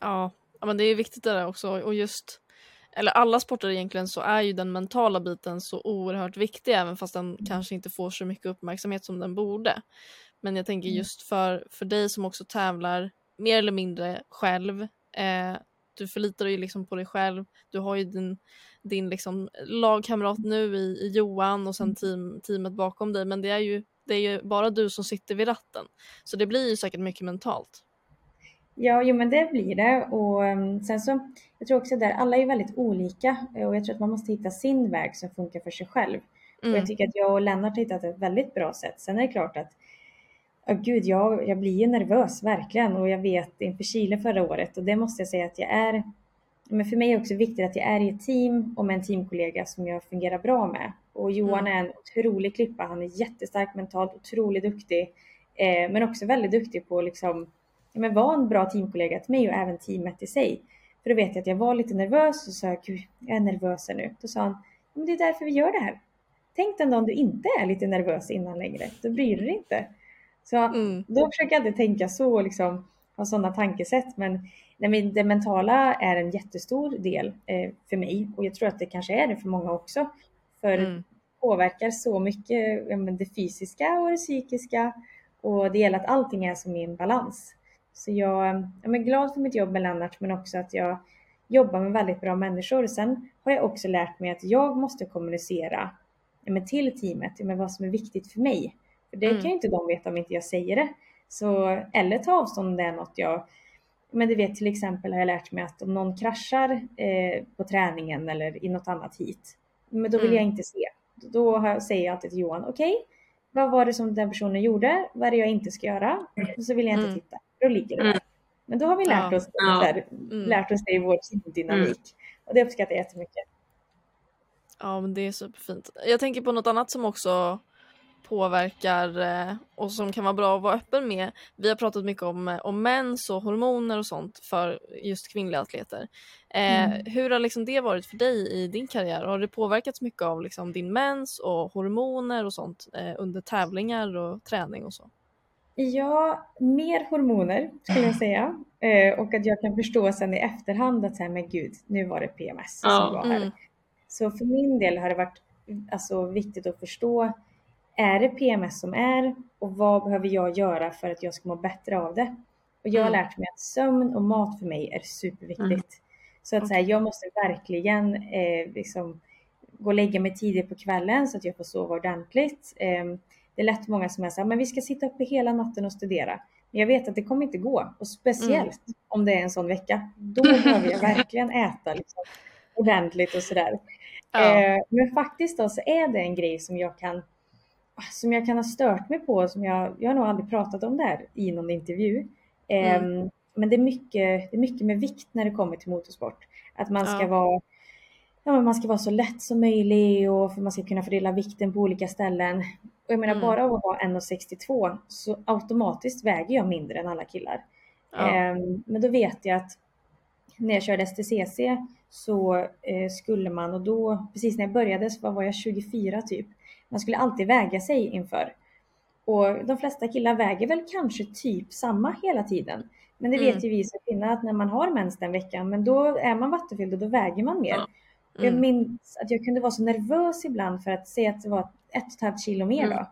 Ja, men det är viktigt det där också och just eller alla sporter egentligen så är ju den mentala biten så oerhört viktig även fast den kanske inte får så mycket uppmärksamhet som den borde. Men jag tänker Mm. just för, för dig som också tävlar mer eller mindre själv. Eh, du förlitar dig liksom på dig själv. Du har ju din, din liksom lagkamrat nu i, i Johan och sen team, teamet bakom dig men det är, ju, det är ju bara du som sitter vid ratten. Så det blir ju säkert mycket mentalt. Ja, jo men det blir det. Och um, sen så, jag tror också där, alla är väldigt olika eh, och jag tror att man måste hitta sin väg som funkar för sig själv. Och Mm. jag tycker att jag och Lennart har hittat ett väldigt bra sätt. Sen är det klart att, oh, gud, jag, jag blir ju nervös verkligen och jag vet inför Chile förra året och det måste jag säga att jag är. Men för mig är det också viktigt att jag är i ett team och med en teamkollega som jag fungerar bra med. Och Johan är en otrolig klippa. Han är jättestark mentalt, otroligt duktig, eh, men också väldigt duktig på att liksom ja, men vara en bra teamkollega till mig och även teamet i sig. För då vet jag att jag var lite nervös och sa gud, jag är nervös nu. Då sa han, men det är därför vi gör det här. Tänk den dagen du inte är lite nervös innan längre, då bryr du dig inte. Så Mm. då försöker jag alltid tänka så liksom, ha sådana tankesätt. Men nej, men det mentala är en jättestor del eh, för mig och jag tror att det kanske är det för många också. För Mm. påverkar så mycket men det fysiska och det psykiska och det gäller att allting är som i en balans. Så jag, jag är glad för mitt jobb med Lennart men också att jag jobbar med väldigt bra människor. Sen har jag också lärt mig att jag måste kommunicera men till teamet men vad som är viktigt för mig. Det Mm. kan ju inte de veta om inte jag säger det. Så, eller ta avstånd om det är något jag men du vet till exempel har jag lärt mig att om någon kraschar eh, på träningen eller i något annat hit, men då vill Mm. jag inte se. Då säger jag alltid till Johan, okej, vad var det som den personen gjorde? Vad är det jag inte ska göra? Och så vill jag inte Mm. titta. Då ligger det där. Men då har vi lärt oss, Ja. här, Mm. lärt oss det i vår teamdynamik. Och det uppskattar jag jättemycket. Ja men det är superfint. Jag tänker på något annat som också påverkar eh, och som kan vara bra att vara öppen med. Vi har pratat mycket om, eh, om mens och hormoner och sånt för just kvinnliga atleter. Eh, Mm. Hur har liksom det varit för dig i din karriär? Har det påverkats mycket av liksom din mens och hormoner och sånt eh, under tävlingar och träning och så? Ja, mer hormoner skulle jag säga. Eh, och att jag kan förstå sen i efterhand att säga, men gud, nu var det PMS Ja. som var här. Mm. Så för min del har det varit alltså, viktigt att förstå, är det PMS som är och vad behöver jag göra för att jag ska må bättre av det? Och jag har Mm. lärt mig att sömn och mat för mig är superviktigt. Så att så här, jag måste verkligen eh, liksom, gå och lägga mig tidigt på kvällen så att jag får sova ordentligt. Eh, det är lätt många som är så här, men vi ska sitta uppe hela natten och studera. Men jag vet att det kommer inte gå. Och speciellt om det är en sån vecka. Då behöver jag verkligen äta liksom, ordentligt och sådär. Ja. Eh, men faktiskt då så är det en grej som jag kan som jag kan ha stört mig på. Som jag, jag har nog aldrig pratat om det här i någon intervju. Eh, Men det är, mycket, det är mycket med vikt när det kommer till motorsport. Att man ska Ja. vara Ja, men man ska vara så lätt som möjligt och för man ska kunna fördela vikten på olika ställen. Och jag menar Mm. bara av att vara 1,62 så automatiskt väger jag mindre än alla killar. Ja. Ehm, men då vet jag att när jag körde STCC så eh, skulle man, och då precis när jag började så var jag 24 typ. Man skulle alltid väga sig inför. Och de flesta killar väger väl kanske typ samma hela tiden. Men det Mm. vet ju vi som kvinnor att när man har mens den veckan, men då är man vattenfylld och då väger man mer. Ja. Jag Mm. minns att jag kunde vara så nervös ibland för att se att det var ett och ett halvt kilo mer Mm. då.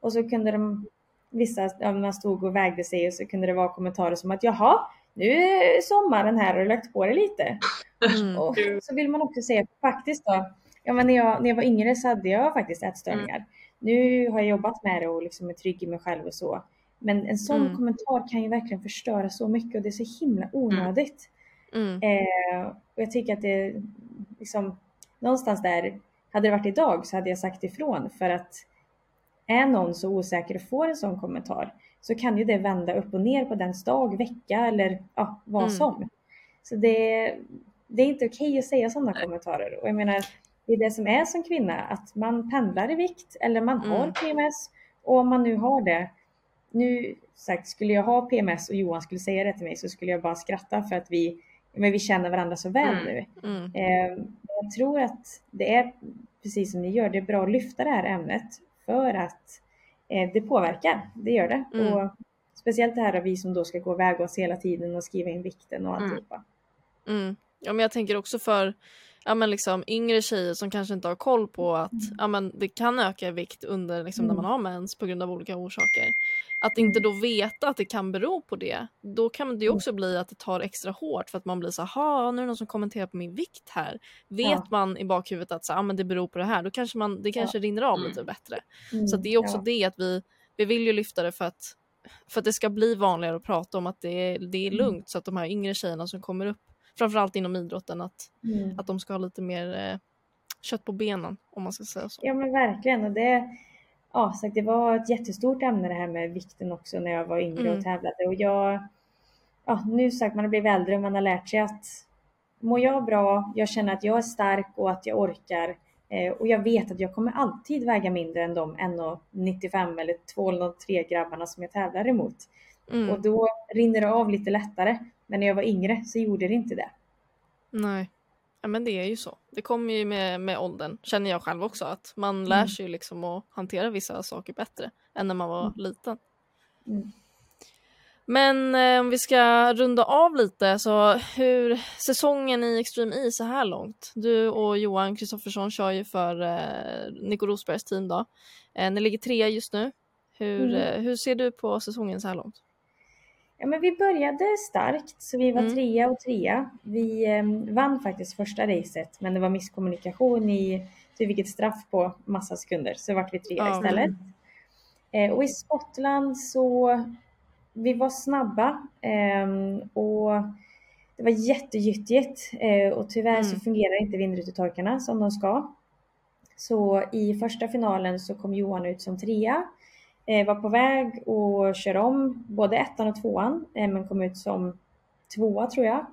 Och så kunde de, vissa, ja, man stod och vägde sig och så kunde det vara kommentarer som att jaha, nu är sommaren här och du lagt på dig lite. Mm. Och så vill man också säga faktiskt då, ja men när jag, när jag var yngre så hade jag faktiskt ätstörningar. Nu har jag jobbat med det och liksom är trygg i mig själv och så. Men en sån Mm. kommentar kan ju verkligen förstöra så mycket och det är så himla onödigt. Mm. Eh, och jag tycker att det liksom någonstans där, hade det varit idag så hade jag sagt ifrån för att är någon så osäker och får en sån kommentar så kan ju det vända upp och ner på dens dag, vecka eller ja, vad Mm. som. Så det, det är inte okej att säga sådana kommentarer. Och jag menar, det är det som är som kvinna, att man pendlar i vikt eller man har Mm. PMS. Och om man nu har det, nu sagt, skulle jag ha PMS och Johan skulle säga det till mig så skulle jag bara skratta för att vi, men vi känner varandra så väl Mm. nu. Mm. Eh, Jag tror att det är precis som ni gör, det är bra att lyfta det här ämnet för att eh, det påverkar, det gör det. Mm. Och speciellt det här att vi som då ska gå och väga oss hela tiden och skriva in vikten och Mm. alltihopa. Mm. Ja, men jag tänker också för ja, men liksom, yngre tjejer som kanske inte har koll på att ja, men det kan öka i vikt under liksom, när Mm. man har mens på grund av olika orsaker. Att inte då veta att det kan bero på det, då kan det ju också bli att det tar extra hårt för att man blir så här, nu är det någon som kommenterar på min vikt här. Vet Ja. man i bakhuvudet att så, ah, men det beror på det här, då kanske man, det kanske rinner av Mm. lite bättre. Mm, Så att det är också ja. det att vi, vi vill ju lyfta det för att, för att det ska bli vanligare att prata om att det är, det är Mm. lugnt så att de här yngre tjejerna som kommer upp, framförallt inom idrotten, att, Mm. att de ska ha lite mer eh, kött på benen om man ska säga så. Ja men verkligen. Och det, ja, sagt, det var ett jättestort ämne det här med vikten också när jag var yngre Mm. och tävlade. Och jag, ja, nu sagt man har blivit äldre och man har lärt sig att mår jag bra, jag känner att jag är stark och att jag orkar eh, och jag vet att jag kommer alltid väga mindre än de 1,95 eller 2,03 grabbarna som jag tävlar emot. Mm. Och då rinner det av lite lättare. Men när jag var yngre så gjorde det inte det. Nej. Ja men det är ju så. Det kommer ju med, med åldern, känner jag själv också, att man lär Mm. sig ju liksom att hantera vissa saker bättre än när man var liten. Mm. Men eh, om vi ska runda av lite, så hur säsongen i Extreme E så här långt? Du och Johan Kristoffersson kör ju för eh, Nico Rosbergs team då. Eh, ni ligger trea just nu. Hur, Mm. eh, hur ser du på säsongen så här långt? Ja, men vi började starkt, så vi var Mm. trea och trea. Vi eh, vann faktiskt första racet, men det var misskommunikation i, så vi fick ett straff på massa sekunder, så vart vi trea Ja. istället. Eh, och i Skottland så, vi var snabba ehm, och det var jättegyttigt eh, och tyvärr så Mm. fungerar inte vindrutetorkarna som de ska. Så i första finalen så kom Johan ut som trea eh, var på väg att köra om både ettan och tvåan, eh, men kom ut som tvåa tror jag.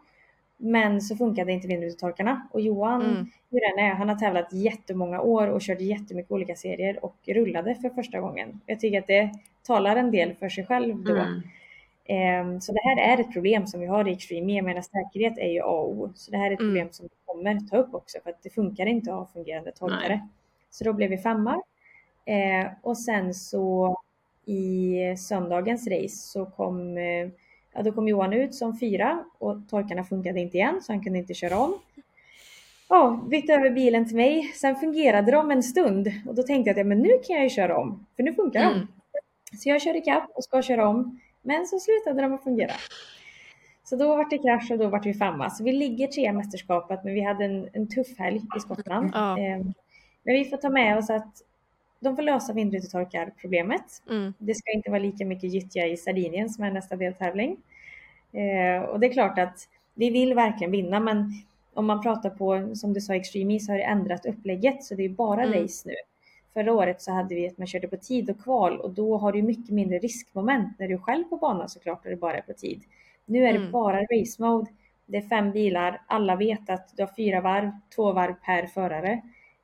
Men så funkade inte vindrutetorkarna och Johan, Mm. hur den är, han har tävlat jättemånga år och kört jättemycket olika serier och rullade för första gången. Jag tycker att det talar en del för sig själv då. Mm. Ehm, Så det här är ett problem som vi har i Extreme. Jag menar säkerhet är ju A och O. Så det här är ett Mm. problem som vi kommer ta upp också för att det funkar inte att ha fungerande torkare. Så då blev vi femma. Eh, och sen så i söndagens race så kom, eh, ja, då kom Johan ut som fyra och torkarna funkade inte igen så han kunde inte köra om. Ja, bytte över bilen till mig. Sen fungerade de en stund och då tänkte jag att ja, men nu kan jag ju köra om för nu funkar de. Mm. Så jag körde ikapp och ska köra om. Men så slutade de att fungera. Så då var det krasch och då var vi femma. Så vi ligger trea mästerskapet men vi hade en, en tuff helg i Skottland. Ja. Ehm, Men vi får ta med oss att de får lösa vindrutetorkarproblemet. Mm. Det ska inte vara lika mycket gyttja i Sardinien som är nästa deltävling. Eh, och det är klart att vi vill verkligen vinna men om man pratar på, som du sa, Extreme så har det ändrat upplägget så det är bara Mm. race nu. Förra året så hade vi att man körde på tid och kval och då har du mycket mindre riskmoment när du är själv på banan såklart och det bara är på tid. Nu är det Mm. bara race mode. Det är fem bilar, alla vet att du har fyra varv, två varv per förare.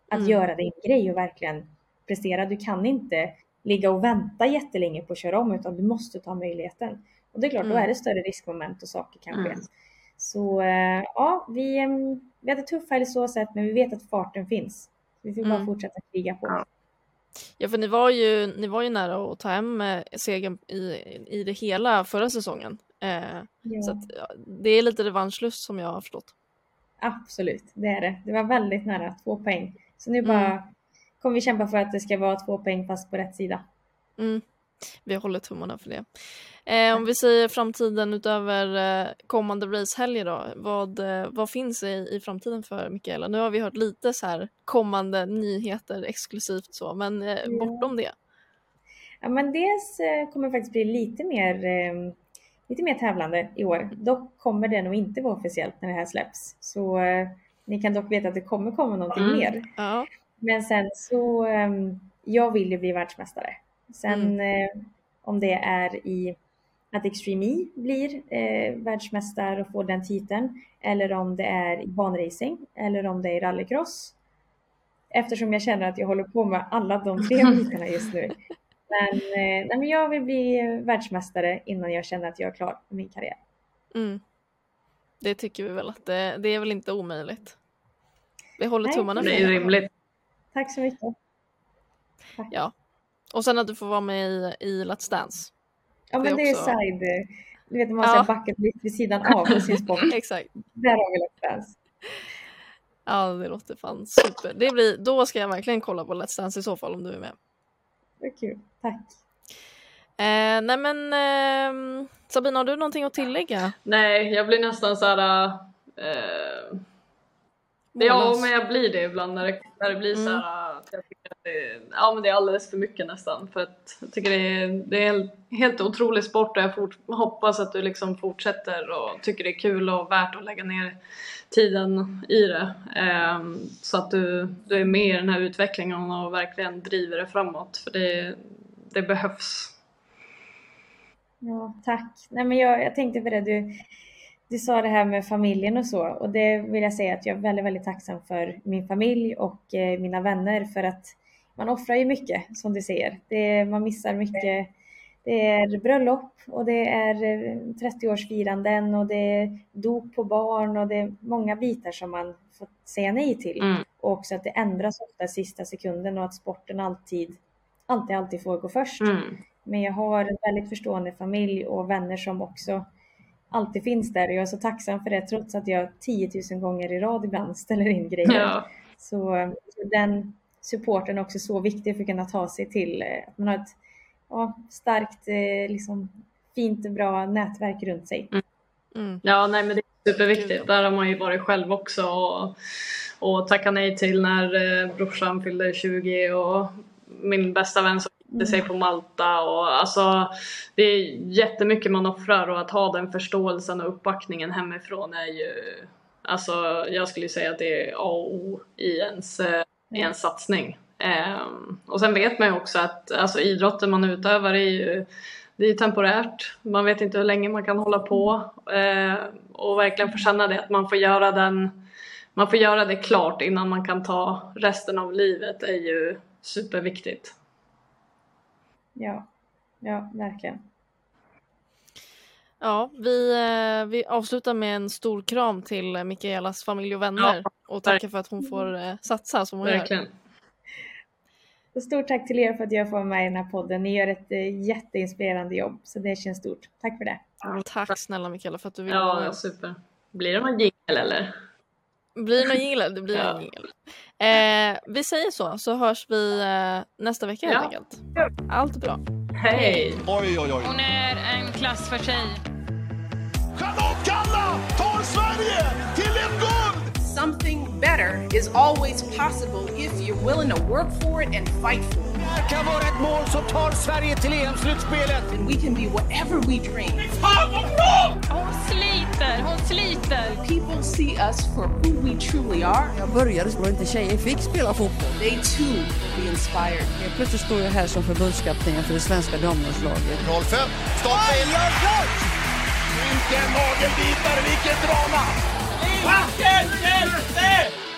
Att Mm. göra din grej och verkligen prestera. Du kan inte ligga och vänta jättelänge på att köra om utan du måste ta möjligheten. Och det är klart, då Mm. är det större riskmoment och saker kan ske. Mm. Så eh, ja, vi, em, vi hade tuff helg så sätt men vi vet att farten finns. Vi får bara Mm. fortsätta kriga på. Ja. Ja, för ni var ju, ni var ju nära att ta hem eh, segern i, i det hela förra säsongen. Eh, Ja, Så att, ja, det är lite revanschlust som jag har förstått. Absolut, det är det. Det var väldigt nära, två poäng. Så nu Mm. bara kommer vi kämpa för att det ska vara två poäng fast på rätt sida. Mm. Vi håller tummarna för det. Eh, om vi säger framtiden utöver eh, kommande racehelger då. Vad, eh, vad finns i, i framtiden för Mikaela? Nu har vi hört lite så här kommande nyheter exklusivt så, men eh, Ja. bortom det. Ja, men dels eh, kommer det faktiskt bli lite mer, eh, lite mer tävlande i år. Dock kommer det nog inte vara officiellt när det här släpps. Så eh, ni kan dock veta att det kommer komma någonting Mm. mer. Ja. Men sen så, eh, jag vill ju bli världsmästare. Sen eh, om det är i att Extreme E blir eh, världsmästare och får den titeln. Eller om det är i banracing. Eller om det är i rallycross. Eftersom jag känner att jag håller på med alla de tre bitarna just nu. Men, eh, nej, men jag vill bli världsmästare innan jag känner att jag är klar med min karriär. Mm. Det tycker vi väl att det, det är väl inte omöjligt. Vi håller Nej, tummarna Det är rimligt. Tack så mycket. Ja. Och sen att du får vara med i, i Let's Dance. Ja Det men det är också- side, eh, du vet man Ja. bucket list vid sidan av sin sport. Exakt. Där har vi Let's Dance. Ja, det låter fan super. Det blir, då ska jag verkligen kolla på Let's Dance i så fall om du är med. Det är kul. Tack. Eh, nej men ehm, Sabina, har du någonting att tillägga? Nej, jag blir nästan så här. Eh, ja, men jag blir det ibland när det, när det blir så Mm. här. Att jag tycker att det, ja, men det är alldeles för mycket nästan. För att jag tycker det är, det är en helt otrolig sport och jag fort, hoppas att du liksom fortsätter och tycker det är kul och värt att lägga ner tiden i det. Ehm, så att du, du är med i den här utvecklingen och verkligen driver det framåt. För det, det behövs. Ja, tack. Nej, men jag, jag tänkte på det, du, du sa det här med familjen och så och det vill jag säga att jag är väldigt, väldigt tacksam för min familj och eh, mina vänner för att man offrar ju mycket som du säger. Det, man missar mycket. Det är bröllop och det är eh, 30-årsfiranden och det är dop på barn och det är många bitar som man får säga nej till. Mm. Och också att det ändras ofta sista sekunden och att sporten alltid, alltid, alltid får gå först. Mm. Men jag har en väldigt förstående familj och vänner som också alltid finns där och jag är så tacksam för det trots att jag 10 000 gånger i rad ibland ställer in grejer. Ja. Så, så den supporten är också så viktig för att kunna ta sig till eh, att man har ett ja, starkt, eh, liksom, fint och bra nätverk runt sig. Mm. Ja, nej men det är superviktigt. Där har man ju varit själv också och, och tackat nej till när eh, brorsan fyllde 20 och min bästa vän som gifte sig på Malta och alltså det är jättemycket man offrar och att ha den förståelsen och uppbackningen hemifrån är ju alltså jag skulle säga att det är A och O i ens, eh, i ens satsning. Ehm, och sen vet man ju också att alltså idrotten man utövar är ju det är temporärt. Man vet inte hur länge man kan hålla på eh, och verkligen känna det att man får göra den man får göra det klart innan man kan ta resten av livet är ju superviktigt. Ja, ja verkligen. Ja, vi, eh, vi avslutar med en stor kram till Mikaelas familj och vänner och tackar för att hon får eh, satsa som hon gör. Verkligen. Och stort tack till er för att jag får vara med i den här podden. Ni gör ett eh, jätteinspirerande jobb, så det känns stort. Tack för det. Tack snälla Mikaela för att du ville Ja, vara ja, med. super. Blir det någon jingel eller? Blir det någon jingel? Det blir Ja. en jingel. Eh, vi säger så, så hörs vi eh, nästa vecka helt Ja. enkelt. Allt bra. Hej! Oj, oj, oj. Hon är en klass för sig. Charlotte Kalla tar Sverige till ett guld! Something better is always possible if you're willing to work for it and fight for it. Det kan vara ett mål som tar Sverige till EM-slutspelet. And we can be whatever we dream. Hon sliter, hon sliter. People see us for who we truly are. Jag började så inte tjejer fick spela fotboll. They too will be inspired. Helt plötsligt står jag här som förbundskapten för det svenska damlandslaget. 05, stolpe in. Vilken nagelbitare, vilket drama! There! There! There!